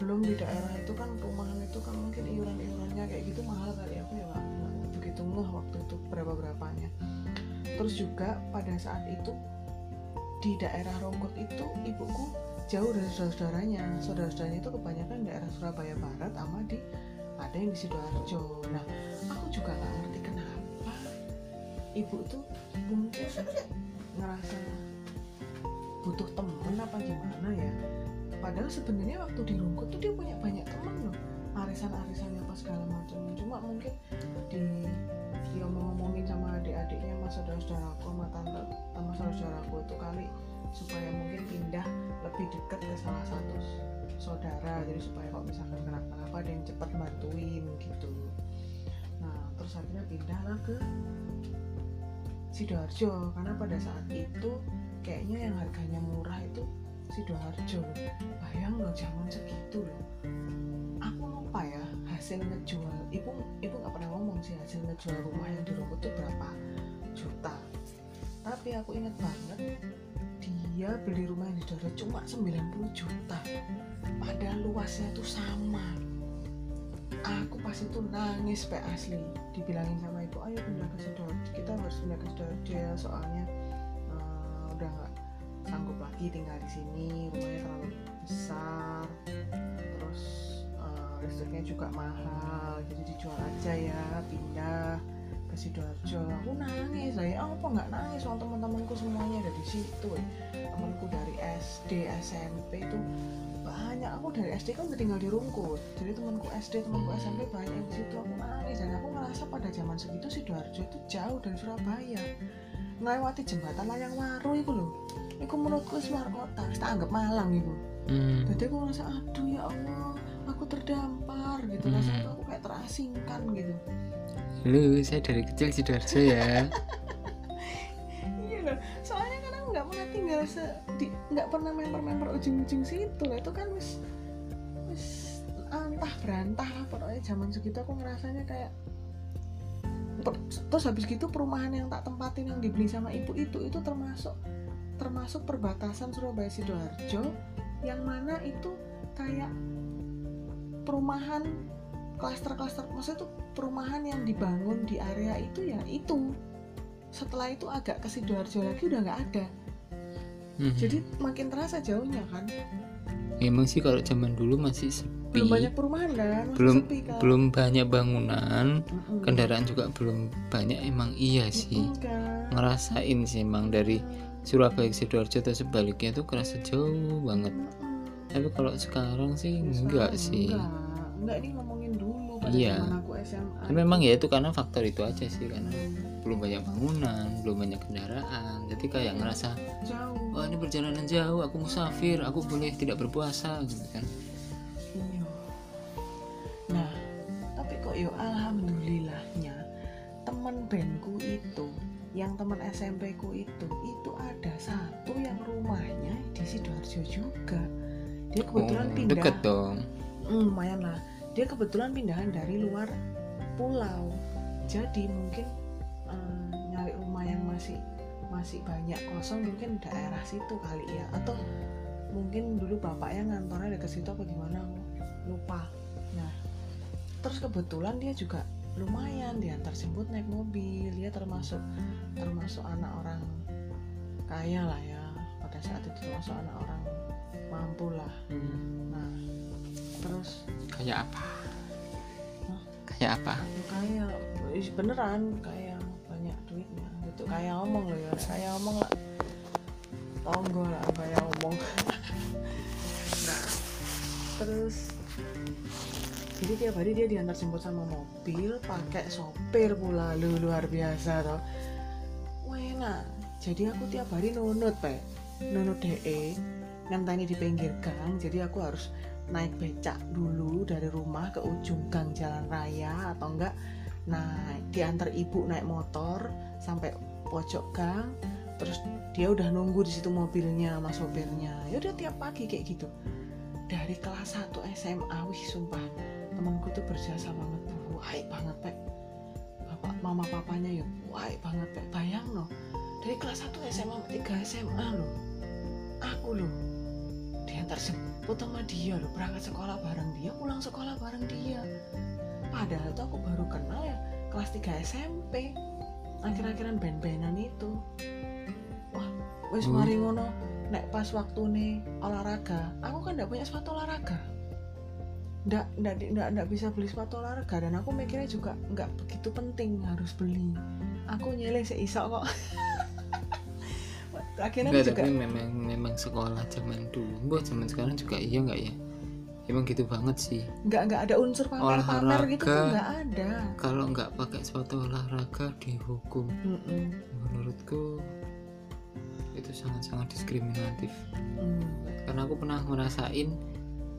belum di daerah itu kan perumahan itu kan mungkin iuran iurannya kayak gitu mahal kali aku ya nggak nggak begitu ngeh waktu itu berapa berapanya terus juga pada saat itu di daerah Rongkut itu ibuku jauh dari saudara-saudaranya. Saudara-saudaranya itu kebanyakan daerah Surabaya Barat sama di ada yang di sidoarjo. Nah aku juga nggak ngerti ibu tuh mungkin ngerasa butuh temen apa gimana ya? Padahal sebenarnya waktu di Rungkut tuh dia punya banyak temen loh. Arisan-arisannya apa segala macam. Cuma mungkin di dia mau ngomongin sama adik-adiknya sama saudara-saudaraku sama tante sama saudara-saudaraku itu kali supaya mungkin pindah lebih dekat ke salah satu saudara. Jadi supaya kalau misalkan kenapa-napa ada yang cepat bantuin gitu. Nah terus akhirnya pindahlah ke sidoarjo karena pada saat itu kayaknya yang harganya murah itu sidoarjo. Bayang loh zaman segitu loh. Aku lupa ya hasil ngejual ibu ibu nggak pernah ngomong sih hasil ngejual rumah yang rumput tuh berapa juta. Tapi aku inget banget dia beli rumah yang di Doro cuma 90 juta. Padahal luasnya tuh sama aku pas itu nangis pe asli. Dibilangin sama ibu ayo pindah ke Sidoarjo. Kita harus pindah ke Sidoarjo ya soalnya eh, udah nggak sanggup lagi tinggal di sini. Rumahnya terlalu besar. Terus eh, listriknya juga mahal. Jadi dijual aja ya pindah ke sidoarjo aku nangis lah ya. Apa nggak nangis? Soal teman-temanku semuanya ada di situ ya. temanku dari SD SMP itu banyak. Aku dari SD kan udah tinggal di Rungkut. Jadi temanku SD temanku SMP banyak yang di situ. Aku nangis dan aku ngerasa pada zaman segitu sidoarjo itu jauh dari Surabaya. Ngelewati jembatan layang waru itu loh itu menurutku luar kota. Kita anggap Malang itu hmm. jadi aku ngerasa aduh ya Allah aku terdampar gitu. Hmm. rasanya aku kayak terasingkan gitu lu saya dari kecil sidoarjo ya. Iya loh. Soalnya kan aku nggak pernah tinggal se di nggak pernah member-member ujung-ujung situ lah. Itu kan wis wis antah berantah lah pokoknya. Zaman segitu aku ngerasanya kayak terus habis gitu perumahan yang tak tempatin yang dibeli sama ibu itu itu termasuk termasuk perbatasan Surabaya Sidoarjo yang mana itu kayak perumahan klaster-klaster maksudnya itu perumahan yang dibangun di area itu ya itu. Setelah itu agak ke Sidoarjo lagi udah nggak ada. Hmm. jadi makin terasa jauhnya kan. Emang sih kalau zaman dulu masih sepi. Belum banyak perumahan kan masih belum sepi kan. belum banyak bangunan. Mm-mm. kendaraan juga belum banyak emang iya sih. Kan. ngerasain sih emang dari Surabaya ke Sidoarjo atau sebaliknya tuh kerasa jauh banget. Mm-mm. tapi kalau sekarang sih Ya, enggak sekarang sih. enggak. Enggak ini ngomongin dulu pada Iya. zaman aku SMA Tapi memang ya itu karena faktor itu aja sih karena belum banyak bangunan belum banyak kendaraan jadi kayak ngerasa jauh wah ini perjalanan jauh aku musafir aku boleh tidak berpuasa gitu kan Iya. Nah, tapi kok yo alhamdulillahnya teman bandku itu, yang teman SMP ku itu, itu ada satu yang rumahnya di sidoarjo juga. Dia kebetulan Oh, pindah, deket dong Hmm, lumayan lah. Dia kebetulan pindahan dari luar pulau. Jadi mungkin eh, nyari rumah yang masih masih banyak kosong mungkin daerah situ kali ya. Atau mungkin dulu bapaknya ngantornya deket situ apa gimana aku lupa. Nah terus kebetulan dia juga lumayan diantar jemput naik mobil. Dia termasuk termasuk anak orang kaya lah ya. Pada saat itu termasuk anak orang mampu lah. Nah terus? Kayak apa? Hah? kayak apa? Kayak ih, beneran kayak banyak duitnya gitu. Kayak ngomong loh ya. Kayak ngomong lah. Tonggo lah kayak ngomong. Nah terus jadi tiap hari dia diantar jemput sama mobil pakai sopir pula. Lu luar biasa toh. Wena jadi aku tiap hari nunut pe nunut de ngenteni di pinggir gang jadi aku harus naik becak dulu dari rumah ke ujung gang jalan raya atau enggak. Naik diantar ibu naik motor sampai pojok gang terus dia udah nunggu di situ mobilnya sama sopirnya. Ya udah tiap pagi kayak gitu. Dari kelas 1 SMA wih sumpah temanku tuh berjasa banget bu. Baik banget pak bapak mama papanya ya baik banget pak bayang loh dari kelas 1 SMA sampai 3 SMA loh aku loh diantar jemput sama dia loh berangkat sekolah bareng dia pulang sekolah bareng dia. Padahal tuh aku baru kenal ya kelas 3 SMP akhir-akhiran band-bandan itu. Wah wis Hmm. mari ngono nek pas waktu nih olahraga aku kan nggak punya sepatu olahraga. Nggak nggak nggak nggak bisa beli sepatu olahraga dan aku mikirnya juga nggak begitu penting harus beli. Aku nyele seisok kok akhirnya juga tapi memang memang sekolah zaman dulu buat zaman sekarang juga iya nggak ya emang gitu banget sih nggak nggak ada unsur pamer-pamer gitu tuh Olahraga. nggak ada kalau nggak pakai sepatu olahraga dihukum Mm-mm. menurutku itu sangat-sangat diskriminatif Mm. karena aku pernah ngerasain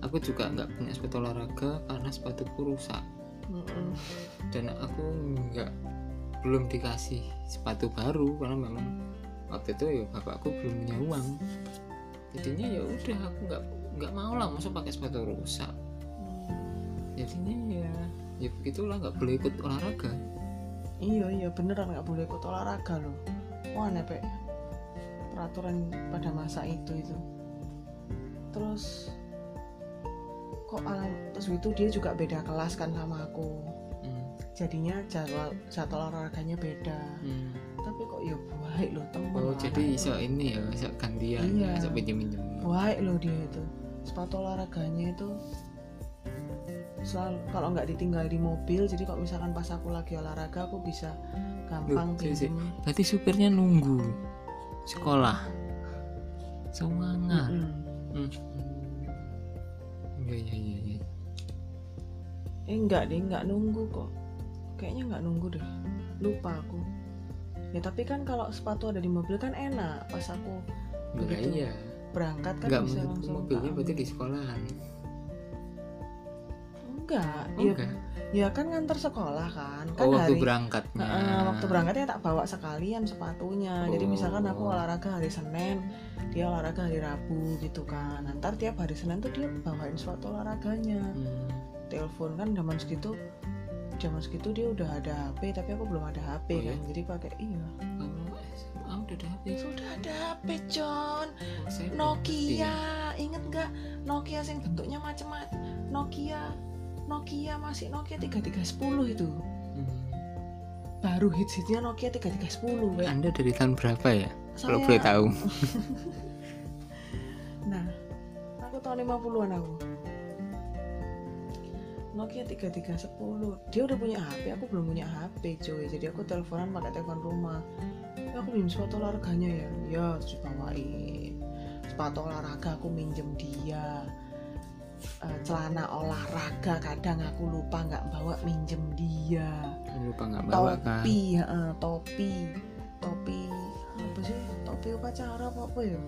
aku juga nggak punya sepatu olahraga karena sepatuku rusak Mm-mm. dan aku nggak belum dikasih sepatu baru karena memang waktu itu ya bapakku belum punya uang. Jadinya ya udah aku nggak nggak mau lah masuk pakai sepatu rusak. Jadinya ya ya begitulah nggak boleh ikut olahraga. Iya iya beneran nggak boleh ikut olahraga loh. Wah aneh Pek. peraturan pada masa itu itu. Terus kok alam terus itu dia juga beda kelas kan sama aku. Hmm. jadinya jadwal jadwal olahraganya beda. Hmm. Tapi kok ya baik loh temen oh jadi iso ini ya iso gantian Iya. ya iso pinjem pinjem baik loh dia itu. Sepatu olahraganya itu selalu kalau nggak ditinggal di mobil jadi kalau misalkan pas aku lagi olahraga aku bisa gampang pinjem berarti supirnya nunggu sekolah? Semangat. Hmm. iya iya iya iya. Eh enggak deh nggak nunggu kok. Kayaknya nggak nunggu deh. Lupa aku ya tapi kan kalau sepatu ada di mobil kan enak. Pas aku enggak Begitu. iya. berangkat kan enggak bisa langsung mobilnya berarti di sekolahan. Enggak. Oh, ya, enggak. ya kan nganter sekolah kan. Kan oh waktu hari berangkatnya. Heeh, waktu berangkatnya tak bawa sekalian sepatunya. Jadi misalkan aku Oh. olahraga hari Senin dia olahraga hari Rabu gitu kan. Ntar tiap hari Senin tuh dia bawain sepatu olahraganya. Hmm. telepon kan zaman segitu zaman segitu dia udah ada HP tapi aku belum ada HP Oh, kan. Jadi pakai iya. Kamu SMA udah ada HP sudah ada HP John. Belum Nokia. inget nggak? Nokia yang bentuknya macam-macam Nokia Nokia masih Nokia 3310 itu. Hmm. baru hits hitsnya Nokia 3310 Wek. anda dari tahun berapa ya? Kalau boleh tahu. Nah, aku tahun 50-an aku. Nokia 3310. Dia udah punya HP, aku belum punya HP, coy. Jadi aku teleponan pakai telepon rumah. Ya, aku minjem sepatu olahraganya ya. Ya, terus dibawain. Sepatu olahraga aku minjem dia. Eh, celana olahraga kadang aku lupa nggak bawa minjem dia lupa nggak bawa kan topi heeh, topi topi apa sih topi upacara apa apa ya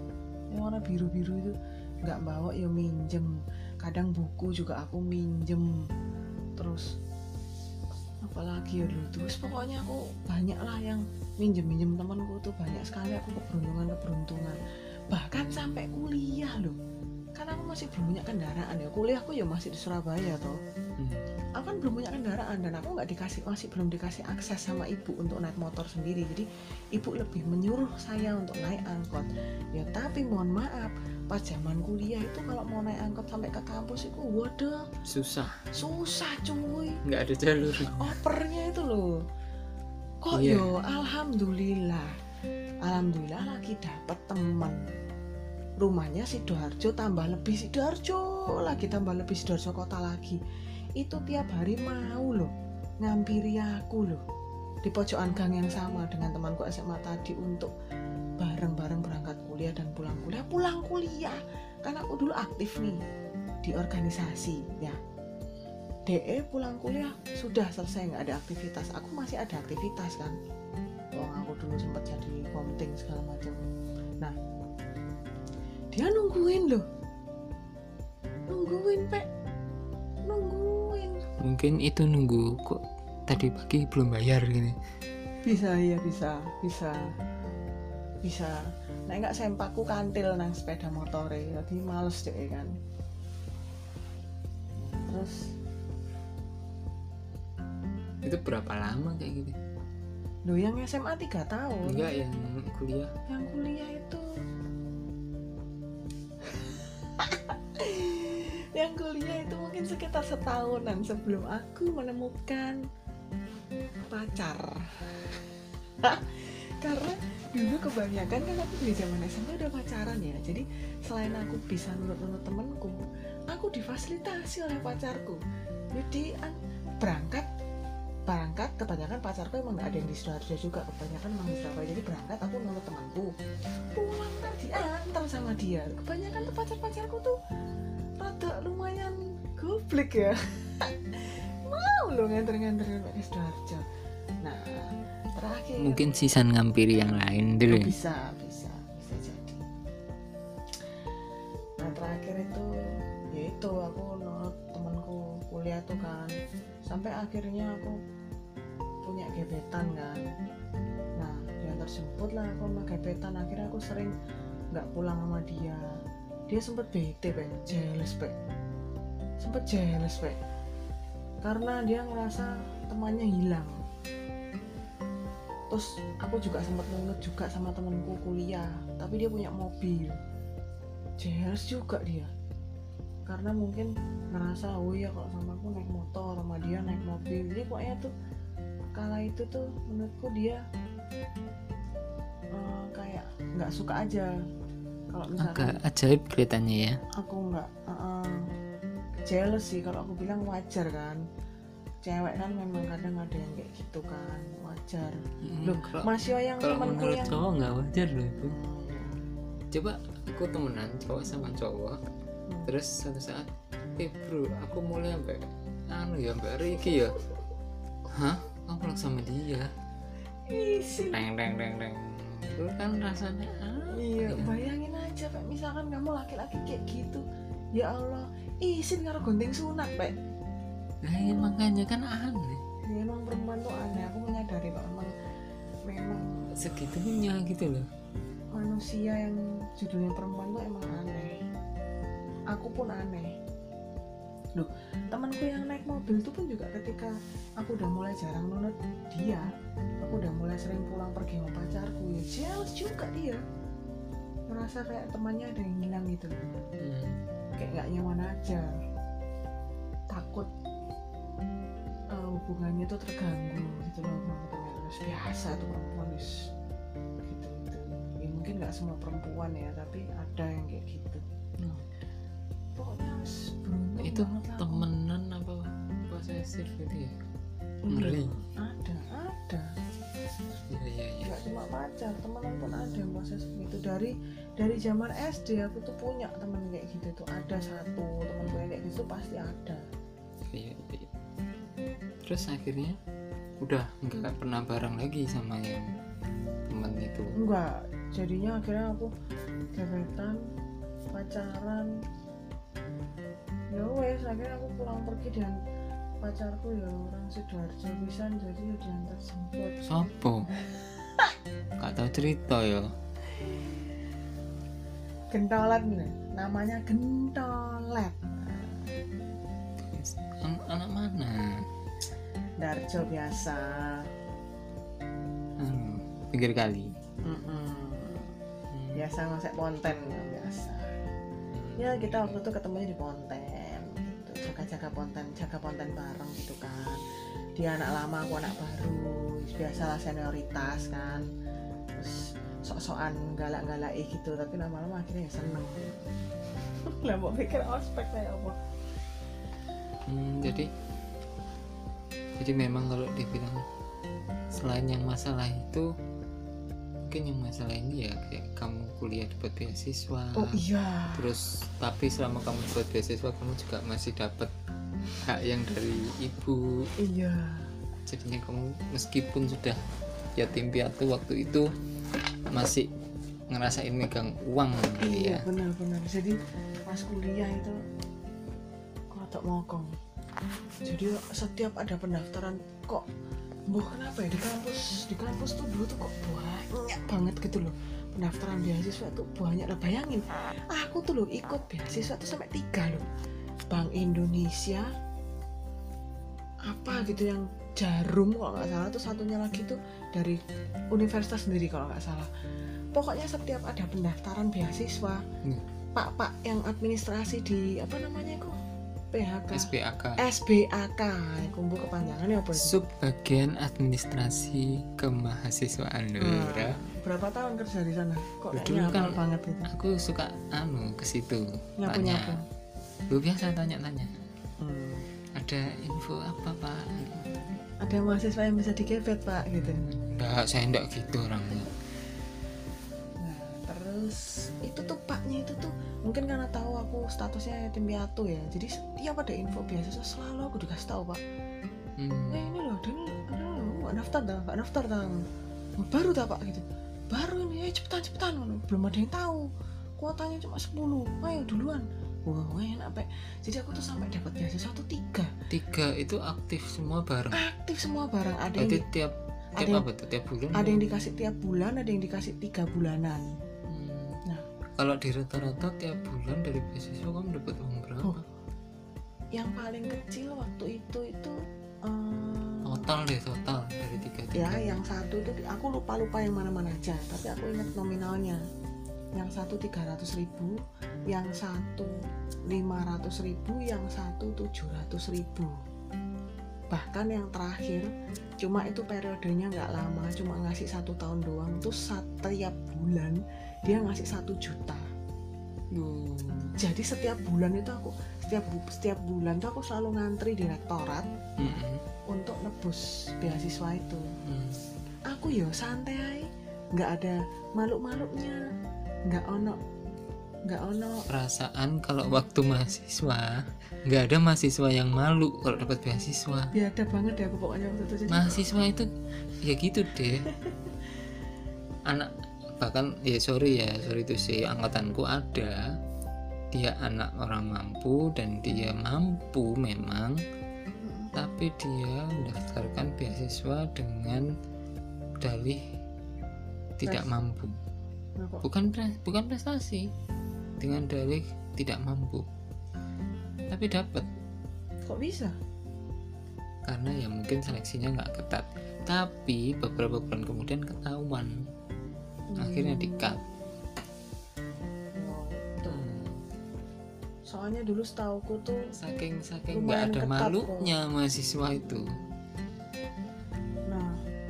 yang warna biru biru itu nggak bawa ya minjem kadang buku juga aku minjem. Terus apalagi ya dulu terus pokoknya aku banyak lah yang minjem minjem temanku tuh banyak sekali aku keberuntungan keberuntungan bahkan sampai kuliah loh karena aku masih belum punya kendaraan ya. Kuliahku ya masih di Surabaya toh. Hmm. aku kan belum punya kendaraan dan aku nggak dikasih masih belum dikasih akses sama ibu untuk naik motor sendiri. Jadi ibu lebih menyuruh saya untuk naik angkot. Ya tapi mohon maaf pas zaman kuliah itu kalau mau naik angkot sampai ke kampus itu waduh. Susah. Susah cuy. Nggak ada jalur. Opernya itu loh. Kok Iya. yo alhamdulillah. Alhamdulillah lagi dapat teman rumahnya sidoarjo tambah lebih sidoarjo lagi tambah lebih sidoarjo kota lagi. Itu tiap hari mau loh ngampiri aku loh di pojokan gang yang sama dengan temanku SMA tadi untuk bareng-bareng berangkat kuliah dan pulang kuliah. Pulang kuliah karena aku dulu aktif nih di organisasi ya. DE pulang kuliah sudah selesai nggak ada aktivitas. Aku masih ada aktivitas kan. Wong aku dulu sempat jadi komting segala macam. Nah dia nungguin loh. Nungguin pe nungguin. Mungkin itu nunggu kok tadi pagi belum bayar gini. Bisa ya bisa bisa. Bisa. Nah nggak sempaku kantil nang sepeda motor jadi males deh kan. Terus? Itu berapa lama kayak gitu? Lo yang SMA 3 tahun. Enggak yang kuliah. Yang kuliah itu yang kuliah itu mungkin sekitar setahunan sebelum aku menemukan pacar. Karena dulu kebanyakan kan aku di zaman SMA udah pacaran ya. Jadi selain aku bisa nurut-nurut temenku aku difasilitasi oleh pacarku. Jadi an- berangkat berangkat kebanyakan pacarku emang nggak ada yang di Sidoarjo juga kebanyakan emang di Surabaya. Jadi berangkat aku nurut temanku. Pulang ntar diantar sama dia. Kebanyakan tuh pacar-pacarku tuh rada lumayan goblok ya. Mau lo nganter-nganterin pakai Sidoarjo. Nah terakhir. Mungkin sisan ngampiri yang lain dulu ya? bisa bisa bisa jadi. Nah terakhir itu ya itu aku nurut temanku kuliah tuh kan. Sampai akhirnya aku punya gebetan kan. Nah dia tersebut lah aku sama gebetan. Akhirnya aku sering nggak pulang sama dia dia sempet bete pe jealous pe sempet jealous pe karena dia ngerasa temannya hilang. Terus aku juga sempat nunut juga sama temanku kuliah. Tapi dia punya mobil. Jealous juga dia. Karena mungkin ngerasa oh ya kalau sama aku naik motor sama dia naik mobil. Jadi pokoknya tuh kala itu tuh menurutku dia eh, kayak nggak suka aja kalau misalkan agak ajaib kelihatannya ya. Aku nggak uh, jealous sih kalau aku bilang wajar kan. Cewek kan memang kadang ada yang kayak gitu kan wajar. Hmm, loh kalau- masih yang kalau menurut yang cowok nggak wajar loh itu. Hmm, coba aku temenan cowok sama cowok hmm. terus suatu saat eh bro aku mulai sampai anu ya sampai Ricky ya. Hah? Kamu pulang sama dia. Isi. teng teng teng teng itu kan rasanya ah, Iya, Iya. bayangin Pak. Misalkan kamu laki-laki kayak gitu, ya Allah, izin karo gunting sunat, Pak. nah ya makanya kan aneh Ya, emang perempuan tuh aneh. Aku menyadari, Pak. Memang, memang segitunya gitu loh manusia yang judulnya perempuan tuh emang aneh. Aku pun aneh. Loh, temanku yang naik mobil itu pun juga ketika aku udah mulai jarang nunut dia, aku udah mulai sering pulang pergi sama pacarku, ya jealous juga dia. Merasa kayak temannya ada yang hilang gitu. Hmm. kayak nggak nyaman aja. Takut uh, hubungannya tuh terganggu gitu loh teman-teman terus biasa tuh perempuan gitu gitu. Ya mungkin nggak semua perempuan ya tapi ada yang kayak gitu. Hmm. pokoknya wis beruntung itu temenan apa posesif gitu ya? Ngeri ada ada iya iya iya. Cuma pacar temenan pun ada yang proses gitu dari dari zaman SD aku tuh punya temen kayak gitu tuh. Ada satu temen gue kayak gitu pasti ada. Iya iya. Terus akhirnya udah nggak pernah bareng lagi sama yang temen itu? Enggak jadinya akhirnya aku gebetan pacaran. Ya wes akhirnya aku pulang pergi dan pacarku ya orang sidoarjo pisan jadi ya diantar jemput. Sopo? Gak tahu cerita ya. Gentolet nih namanya gentolet An- anak mana? Darjo biasa. Anu pinggir kali. Mm-mm. Hmm. biasa ngosek ponten biasa. Ya kita waktu itu ketemunya di ponten gitu jaga-jaga ponten jaga ponten bareng gitu kan. Dia anak lama aku anak baru biasalah senioritas kan. Terus sok-sokan galak-galak gitu tapi lama-lama akhirnya ya seneng. Lah mau pikir ospek kayak apa? Hmm, jadi jadi memang kalau dibilang selain yang masalah itu mungkin yang masalah ini ya kayak kamu kuliah dapat beasiswa. Oh iya. Terus tapi selama kamu dapat beasiswa kamu juga masih dapat hak yang dari ibu. Iya. Jadinya kamu meskipun sudah yatim piatu waktu itu masih ngerasain megang uang gitu iya ya. benar-benar. Jadi pas kuliah itu kok mokong jadi setiap ada pendaftaran kok Boh kenapa ya di kampus di kampus tuh dulu tuh kok banyak banget gitu loh. Pendaftaran beasiswa tuh banyak lah bayangin aku tuh loh ikut beasiswa tuh sampai tiga loh. Bank Indonesia apa gitu yang jarum kalau nggak salah tuh satunya lagi tuh dari universitas sendiri kalau nggak salah. Pokoknya setiap ada pendaftaran beasiswa Hmm. pak pak yang administrasi di apa namanya kok PHK SPAK SBAK kumpul kepanjangannya apa itu? sub bagian administrasi kemahasiswaan. Loh Hmm. berapa tahun kerja di sana? Kok Dulu kan banget gitu aku suka anu ke situ tanya. Nyapu lu biasa tanya-tanya. Hmm. ada info apa pak? Ada mahasiswa yang bisa dikebet pak gitu. Enggak saya enggak gitu orangnya. Nah terus itu tuh paknya itu tuh mungkin karena statusnya yatim piatu ya. Jadi setiap ada info beasiswa selalu aku dikasih tahu pak. Hmm. eh ini loh ada ini ada loh nggak daftar dah nggak daftar dah. Oh, baru tak pak gitu. Baru ini eh cepetan cepetan belum ada yang tahu. Kuotanya cuma 10 ayo duluan. Wah enak pak. Jadi aku tuh sampai dapat beasiswa tuh tiga. Tiga itu aktif semua bareng? Aktif semua barang ada berarti yang tiap ada tiap yang- apa tuh? Tiap bulan? ada yang dikasih tiap bulan ada yang dikasih tiga bulanan. Kalau di rata-rata tiap bulan dari beasiswa kamu dapat uang berapa? Oh. yang paling kecil waktu itu itu eh, total deh total. Dari tiga ya tiga yang satu itu aku lupa lupa yang mana mana aja. Tapi aku ingat nominalnya. Yang satu 300.000 ribu yang satu 500.000 ribu yang satu 700.000 ribu. Bahkan yang terakhir cuma itu periodenya nggak lama cuma ngasih satu tahun doang. Terus setiap bulan dia ngasih satu juta Duh. jadi setiap bulan itu aku setiap bu- setiap bulan tuh aku selalu ngantri di rektorat Mm-mm. untuk nebus beasiswa itu Mm. aku yo santai ae. nggak ada maluk-maluknya nggak ono nggak ono perasaan kalau waktu mahasiswa nggak ada mahasiswa yang malu kalau dapat beasiswa biada banget ya aku pokoknya waktu itu jadi mahasiswa itu ya gitu deh anak bahkan ya sorry ya sorry itu sih angkatanku ada. Dia anak orang mampu dan dia mampu memang. Tapi dia mendaftarkan beasiswa dengan dalih tidak mampu. Nah bukan bukan prestasi. Dengan dalih tidak mampu. Tapi dapat. Kok bisa? Karena ya mungkin seleksinya nggak ketat. Tapi beberapa bulan kemudian ketahuan akhirnya Hmm. di cut. Tuh. soalnya dulu setauku tuh saking saking nggak ada ketat malunya mahasiswa itu. Nah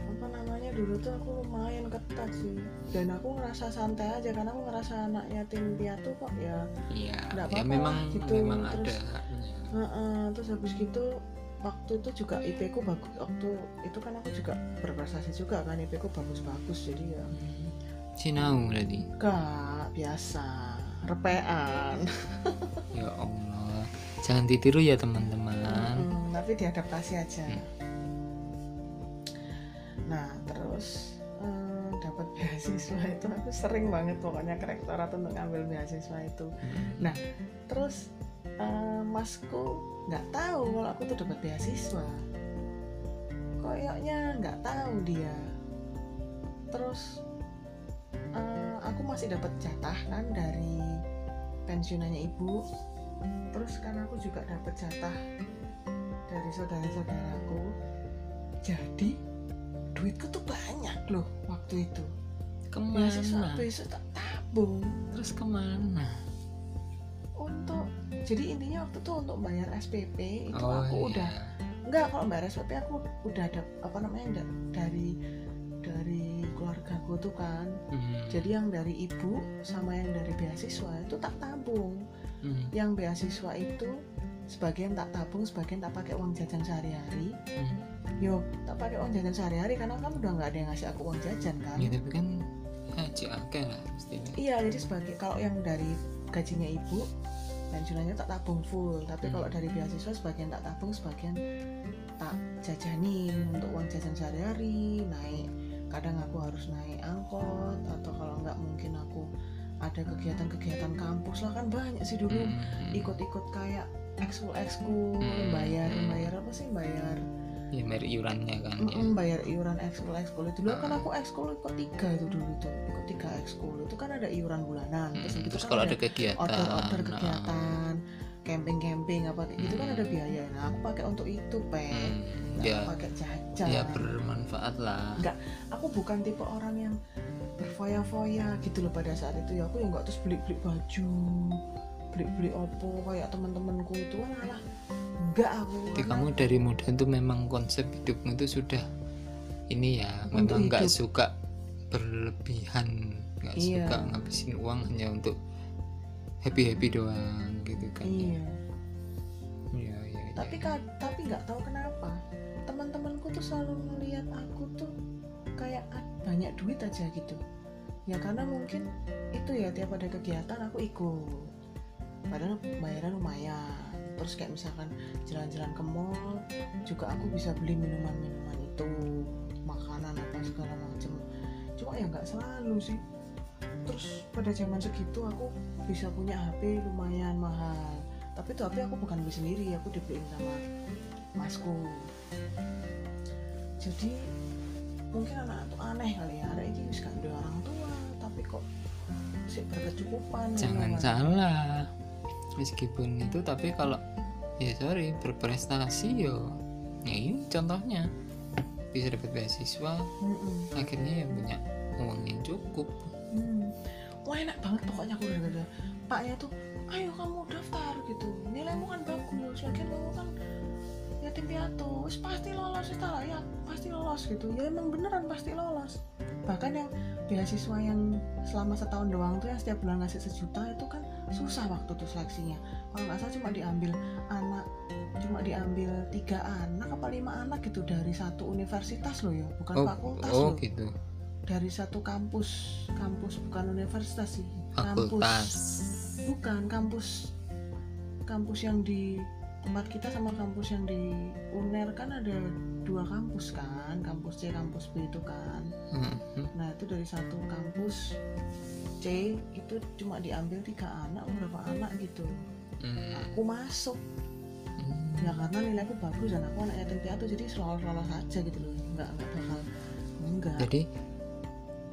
apa namanya dulu tuh aku lumayan ketat sih. Dan aku ngerasa santai aja karena aku ngerasa anak yatim piatu kok ya iya Nggak ya memang lah gitu, memang ada terus- haknya. Heeh, terus habis gitu waktu itu juga IP ku bagus waktu itu kan aku juga berprestasi juga kan IP ku bagus-bagus jadi ya Sinau berarti? Gak biasa. Repean. Ya Allah. Jangan ditiru ya teman-teman. Mm, tapi diadaptasi aja. Hmm. nah terus eh, dapat beasiswa itu aku sering banget pokoknya ke rektorat untuk ngambil beasiswa itu. Hmm. Nah. terus eh, masku nggak tahu kalau aku tuh dapat beasiswa. Koyoknya nggak tahu dia. Terus eh, aku masih dapat jatah kan dari pensiunannya ibu. Terus kan aku juga dapat jatah dari saudara-saudaraku. Jadi duitku tuh banyak loh waktu itu. Ke mana? beasiswa tak tabung. Terus ke mana? Untuk jadi intinya waktu itu untuk bayar SPP itu oh aku iya. udah enggak kalau bayar SPP aku udah ada apa namanya da- dari dari keluarga gue tuh kan Hmm. jadi yang dari ibu sama yang dari beasiswa itu tak tabung Hmm. yang beasiswa itu sebagian tak tabung sebagian tak pakai uang jajan sehari-hari Hmm. yo tak pakai uang jajan sehari-hari karena kan udah nggak ada yang ngasih aku uang jajan kan ya tapi kan akeh lah mestinya iya jadi sebagai kalau yang dari gajinya ibu pensiunannya tak tabung full tapi Hmm. kalau dari beasiswa sebagian tak tabung sebagian tak jajanin untuk uang jajan sehari-hari naik kadang aku harus naik angkot atau kalau nggak mungkin aku ada kegiatan-kegiatan kampus lah kan banyak sih dulu Hmm. ikut-ikut kayak ekskul ekskul Hmm. bayar bayar apa sih bayar ya bayar iurannya kan ya bayar iuran ekskul ekskul itu dulu kan Ah. aku ekskul ikut tiga itu dulu tuh ikut tiga ekskul itu kan ada iuran bulanan terus Hmm, gitu terus kan kalau ada ada kegiatan order-order nah, kegiatan camping-camping apa kayak gitu kan Hmm. ada biaya. Nah aku pakai untuk itu pe. Hmm, ya. pakai jajan ya bermanfaat lah. Nggak. aku bukan tipe orang yang berfoya-foya gitu loh pada saat itu. Ya aku yang nggak terus beli-beli baju beli-beli opo kayak teman-temanku itu. Kan malah enggak aku. Jadi kamu dari muda tuh memang konsep hidupmu itu sudah ini ya Untuk memang nggak suka berlebihan nggak Iya. suka ngabisin uang hanya untuk happy happy doang gitu kan. Ya. iya. Iya, iya, iya. tapi kan tapi nggak tahu kenapa teman-temanku tuh selalu melihat aku tuh kayak banyak duit aja gitu. Ya karena mungkin itu ya tiap ada kegiatan aku ikut. Padahal bayaran lumayan. Terus kayak misalkan jalan-jalan ke mall juga aku bisa beli minuman-minuman itu makanan apa segala macem cuma ya nggak selalu sih terus pada zaman segitu aku bisa punya HP lumayan mahal. Tapi itu HP aku bukan beli sendiri aku dibeliin sama masku. Jadi mungkin anak tuh aneh kali ya. Ada ini wis ada orang tua tapi kok sih berkecukupan jangan ngono kan. salah. Meskipun itu tapi kalau ya sorry berprestasi yo. Ya ini contohnya. Bisa dapat beasiswa. Mm-mm. akhirnya yang punya uang yang cukup enak banget pokoknya aku udah Paknya tuh, ayo kamu daftar gitu. Nilaimu kan bagus, lagian kamu kan yatim piatu, wis pasti lolos, tak ya pasti lolos gitu. Ya emang beneran pasti lolos. Bahkan yang beasiswa yang selama setahun doang tuh yang setiap bulan ngasih sejuta itu kan susah waktu tuh seleksinya. Kalau nggak salah cuma diambil anak cuma diambil tiga anak apa lima anak gitu dari satu universitas loh ya bukan oh fakultas oh loh gitu dari satu kampus kampus bukan universitas sih fakultas. bukan kampus kampus yang di tempat kita sama kampus yang di UNER kan ada dua kampus kan kampus C kampus B itu kan. Mhm. nah itu dari satu kampus C itu cuma diambil tiga anak berapa anak gitu. Hmm. aku masuk. Hmm. ya karena nilaiku bagus dan aku anak yatim piatu jadi selalu lolos aja gitu loh. Nggak nggak bakal enggak jadi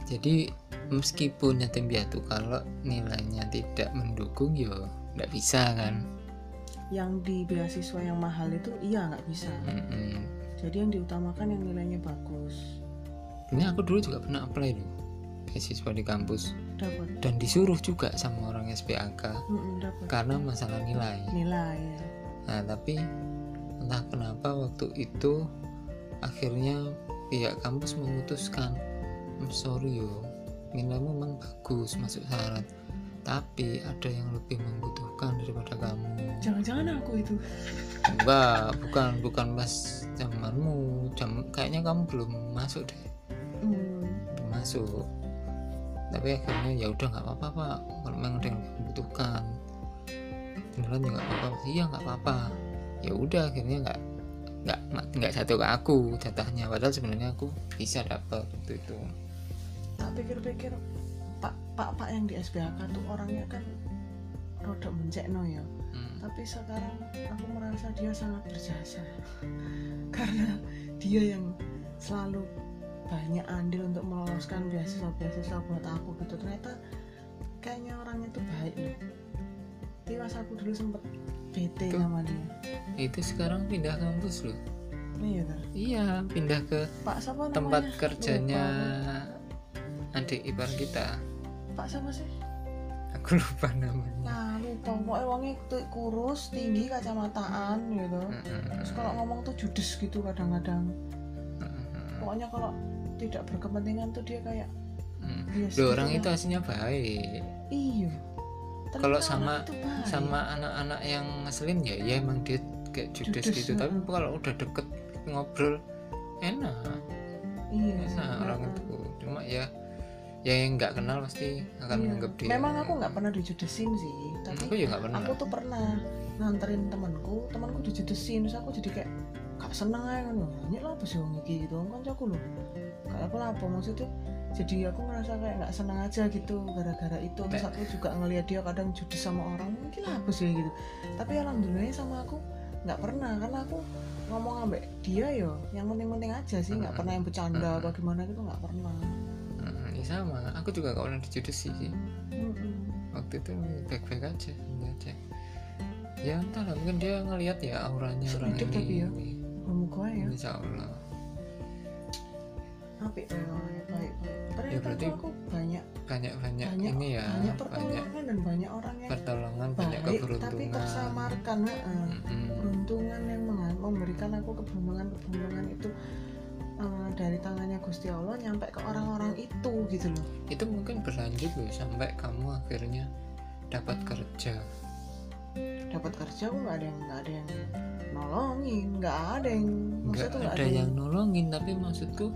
jadi meskipun yatim piatu kalau nilainya tidak mendukung yo nggak bisa kan? Yang di beasiswa yang mahal itu iya nggak bisa. Mhm. jadi yang diutamakan yang nilainya bagus. Ini aku dulu juga pernah apply loh beasiswa di kampus. Dapat. Dan disuruh juga sama orang SPAK dapat. karena masalah nilai. Nilai ya. Nah tapi entah kenapa waktu itu akhirnya pihak kampus memutuskan "I'm sorry yo. Nilaimu memang bagus masuk syarat. Tapi ada yang lebih membutuhkan daripada kamu. Jangan-jangan aku itu. Enggak bukan bukan pas zamanmu. Jam kayaknya kamu belum masuk deh. Hmm, belum masuk. Tapi akhirnya ya udah nggak apa-apa pak. Kalau memang ada yang membutuhkan. Beneran ya nggak apa-apa. Iya nggak apa-apa. Ya udah akhirnya nggak nggak nggak jatuh ke aku jatahnya. Padahal sebenarnya aku bisa dapat waktu itu tak pikir-pikir pak pak pak yang di SBHK tuh orangnya kan rodok mencekno ya. Hmm. tapi sekarang aku merasa dia sangat berjasa. Karena dia yang selalu banyak andil untuk meloloskan beasiswa-beasiswa buat aku gitu. Ternyata kayaknya orangnya tuh baik loh. Tapi pas aku dulu sempet bete Tuh. sama dia. Itu sekarang pindah kampus loh. Iya kan iya pindah ke pak siapa namanya? tempat kerjanya Lupa adik ipar kita. Pak siapa sih? Aku lupa namanya. Nah lupa. Wongnya tuh kurus tinggi kacamataan gitu. Mm-mm. terus kalau ngomong tuh judes gitu kadang-kadang. Mm-mm. pokoknya kalau tidak berkepentingan tuh dia kayak Mm. Loh, gitu orang ya. itu aslinya baik. Iya. Kalau sama- itu sama anak-anak yang ngeselin ya ya emang dia kayak judes, Judes, gitu. Tapi heeh. kalau udah deket ngobrol enak. Iya enak orang itu. Cuma ya ya yang nggak kenal pasti akan Iya. menganggap dia. Memang aku nggak pernah dijudesin sih tapi aku juga nggak pernah. aku tuh pernah nganterin temanku temanku dijudesin terus aku jadi kayak gak seneng aja kan ini lah apa sih iki gitu. Kan aku loh kayak aku lah apa maksudnya jadi aku ngerasa kayak nggak seneng aja gitu gara-gara itu. Terus aku juga ngelihat dia kadang judes sama orang mungkin lah apa sih gitu. Tapi alhamdulillahnya sama aku nggak pernah karena aku ngomong ambek dia yo yang penting-penting aja sih nggak pernah yang bercanda apa gimana gitu nggak pernah ya sama aku juga gak pernah dijudesi sih Mm-mm. waktu itu baik-baik aja aja ya entahlah mungkin dia ngelihat ya auranya orang Sedikit tapi ini ya. Muka ya insya Allah apik ya baik baik ternyata Ya, berarti aku banyak banyak-banyak banyak ini ya banyak banyak pertolongan dan banyak orang yang pertolongan banyak baik tapi keberuntungan tersamarkan heeh. Mm-mm. keberuntungan yang memberikan aku keberuntungan keberuntungan itu eh, dari tangannya Gusti Allah nyampe ke orang-orang itu gitu loh. Itu mungkin berlanjut loh sampai kamu akhirnya dapat kerja. Dapat kerja nggak ada yang nggak ada yang nolongin nggak ada yang nggak tuh ada yang nolongin tapi maksudku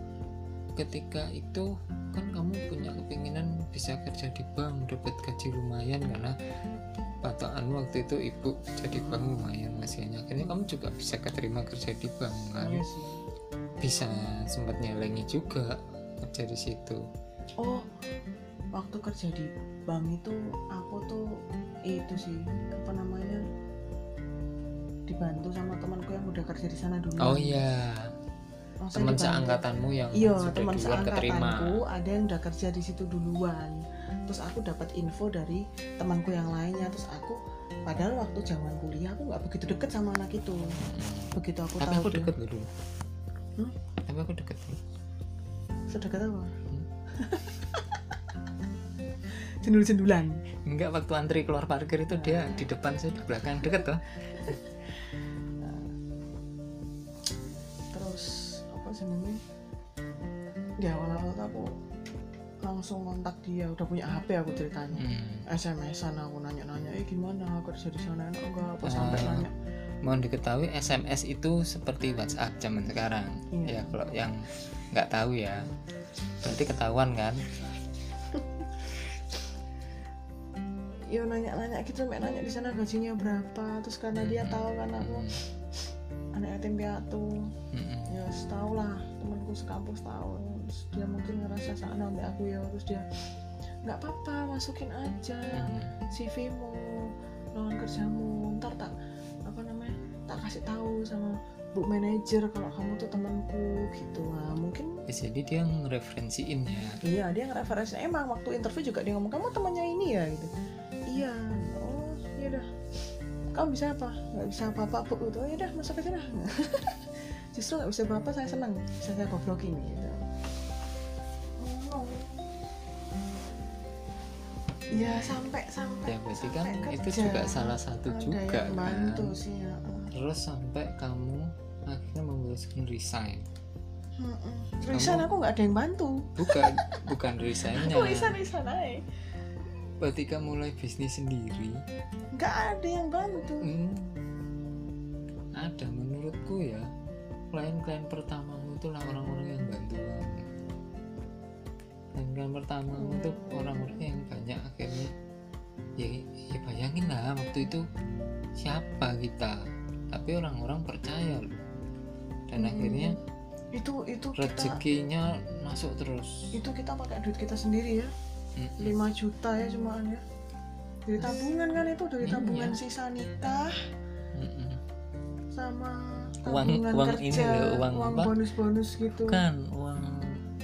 ketika itu kan kamu punya kepinginan bisa kerja di bank dapat gaji lumayan karena patokan waktu itu ibu jadi bank lumayan hasilnya akhirnya kamu juga bisa keterima kerja di bank kan? Iya sih bisa sempat nyelengi juga kerja di situ. Oh waktu kerja di bank itu aku tuh itu sih apa namanya dibantu sama temanku yang udah kerja di sana dulu. Oh iya teman seangkatanmu yang iya teman seangkatanku ada yang udah kerja di situ duluan. Terus aku dapat info dari temanku yang lainnya. Terus aku padahal waktu zaman kuliah aku nggak begitu deket sama anak itu. Begitu aku tapi tahu aku deket dulu Hmm? tapi aku deket sedekat apa? Hmm. jendul-jendulan? Enggak waktu antri keluar parkir itu dia di depan saya di belakang. Deket tuh terus apa sebenarnya di awal-awal aku langsung kontak dia. Udah punya HP aku ceritanya. Hmm. SMS-an aku nanya-nanya eh gimana? Kerja di sana enak enggak apa sampai Ah. nanya mohon diketahui SMS itu seperti WhatsApp zaman sekarang. Iya. ya kalau yang nggak tahu ya. Berarti ketahuan kan? Ya nanya-nanya gitu sampai nanya di sana gajinya berapa terus karena dia Hmm. tahu kan aku. Anak yatim piatu. Mm-mm. ya tahu lah temanku sekampus tahu terus dia mungkin ngerasa sana sampai aku ya terus dia nggak apa-apa masukin aja. CV-mu lowongan kerjamu. Ntar tak tak kasih tahu sama bu manajer kalau kamu tuh temanku gitu lah. Mungkin Ya, jadi dia ngereferensiin ya. Iya dia ngereferensi. Emang waktu interview juga dia ngomong kamu temannya ini ya? Gitu. Iya. Oh iya dah. Kamu bisa apa? Nggak bisa apa-apa bu. Gitu. Oh ya dah masuk aja dah. Justru nggak bisa apa-apa saya senang. Bisa saya goblokin gitu. Oh. ya sampai sampai ya berarti kan sampai itu kerja. juga salah satu ada juga yang bantu kan. sih ya terus sampai kamu akhirnya memutuskan resign. Mm-mm. Resign aku nggak ada yang bantu. Bukan bukan resignnya. Aku resign resign aja ketika mulai bisnis sendiri? Nggak ada yang bantu. Hmm, ada menurutku ya klien-klien pertamamu itu orang-orang yang bantuan. Klien-klien pertamamu itu orang-orang yang banyak akhirnya ya, ya bayangin lah waktu itu siapa kita tapi orang-orang percaya loh dan Hmm. akhirnya itu itu kita rezekinya masuk terus itu kita pakai duit kita sendiri ya Mm-mm. 5 juta ya cuman ya dari tabungan kan itu dari Iya. tabungan sisa nikah Mm-mm. sama Uang- uang kerja ini loh, uang apa? bonus-bonus gitu bukan uang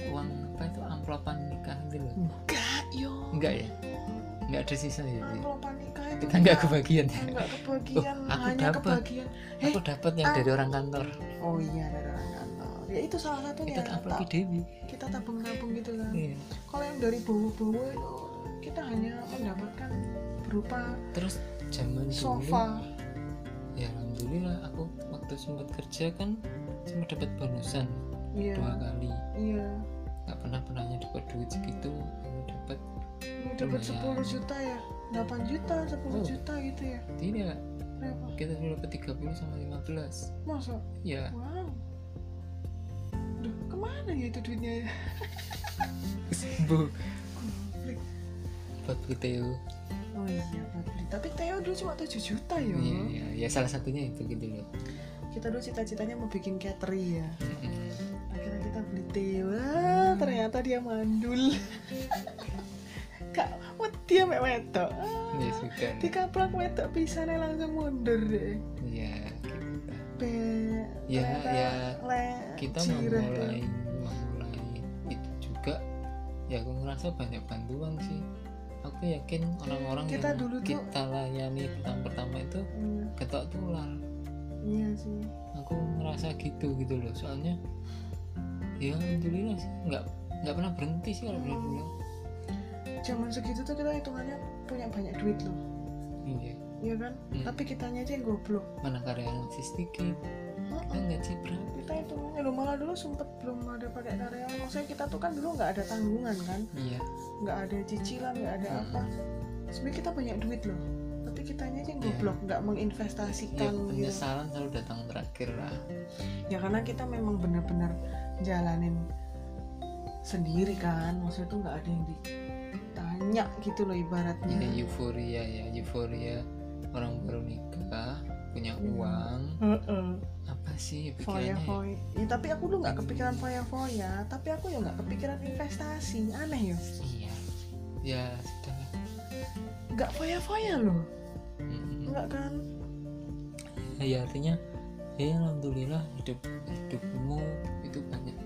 uang apa itu amplopan nikah itu loh enggak yo enggak ya enggak ada sisa ya Bi? Kita enggak kebagian ya enggak kebagian Oh, aku hanya dapet. kebagian. Aku dapat yang dari orang kantor. Oh iya dari orang kantor. Ya itu salah satunya. Kita tak Ta- amplop Dewi. kita tabung-tabung gitu kan Iya. kalau yang dari bowo-bowo itu kita hanya mendapatkan berupa terus zaman dulu sofa. ya alhamdulillah aku waktu sempat kerja kan sempat dapat bonusan iya. dua kali. Iya. Nggak pernah pernahnya dapat duit segitu dapat dapat. 10 juta ya 8 juta 10 Oh. juta gitu ya? Tidak. Berapa? Kita dulu dapat 30 sama 15 masa? Ya wow. Duh, ke mana ya itu duitnya ya? Buat beli Theo. Oh iya buat beli. Tapi Theo dulu cuma 7 juta ya? Iya, iya, ya salah satunya itu gitu loh. kita dulu cita-citanya mau bikin catering ya. Mm-mm. akhirnya kita beli Theo. Ah, ternyata dia mandul kak wedi mek wedok ah, Ya sudah. dikaplak wedok pisannya langsung mundur deh Ya, gitu. Be, Ya, ya, Kita memulai memulai itu juga ya aku ngerasa banyak bantuan sih. Aku yakin orang-orang Kita yang dulu tuh- kita layani pertama-pertama itu Iya, ketok tular. iya sih Aku ngerasa gitu gitu loh. Soalnya ya alhamdulillah sih nggak nggak pernah berhenti sih kalau boleh Hmm. bilang. Zaman segitu tuh kita hitungannya punya banyak duit loh Iya. iya kan Hmm. tapi kitanya aja yang goblok Mana karyawan masih sedikit. Kita Mm-mm. gaji berapa? kita hitungannya lo malah dulu sempet belum ada pakai karyawan maksudnya kita tuh kan dulu nggak ada tanggungan kan Iya. nggak ada cicilan nggak ada Hmm. apa sebenarnya kita banyak duit loh tapi kitanya aja yang Iya. goblok nggak Ya, menginvestasikan gitu penyesalan selalu datang terakhir lah. ya karena kita memang benar-benar jalanin sendiri kan maksudnya tuh nggak ada yang ditanya gitu loh ibaratnya ya euforia ya euforia orang baru nikah punya Hmm. uang Heeh. apa sih pikirannya ya? foya ya, tapi aku dulu nggak kepikiran foya foya tapi aku ya nggak kepikiran investasi aneh ya iya ya sudah lah. nggak foya foya loh Mm-mm. nggak kan ya artinya ya alhamdulillah hidup hidupmu itu banyak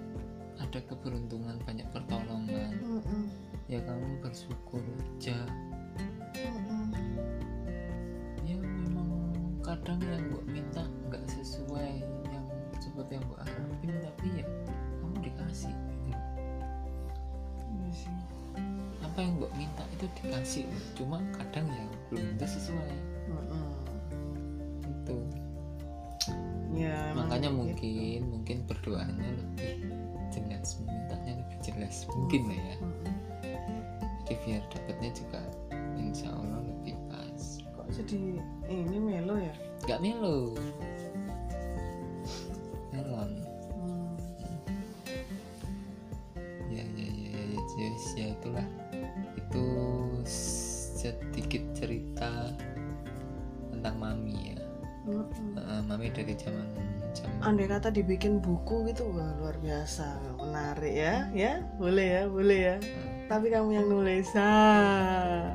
ada keberuntungan banyak pertolongan. Ya kamu bersyukur aja. Ya memang kadang yang gue minta nggak sesuai yang seperti yang gue harapin tapi ya kamu dikasih gitu. Iya apa yang gue minta itu dikasih cuma kadang ya belum tentu sesuai. Itu ya makanya gitu. mungkin mungkin berdoanya lebih jelas mintanya lebih jelas. Mungkin lah ya Jadi biar dapatnya juga insya Allah lebih pas. Kok jadi ini melo ya? Nggak melo. Melon. Hmm. ya ya ya ya ya yes, ya itulah. Itu sedikit cerita tentang mami ya. Mm-mm. Eh, mami dari zaman andai kata dibikin buku gitu wah luar biasa. Menarik ya ya. Boleh ya boleh ya. Eh, tapi kamu yang nulis. Ah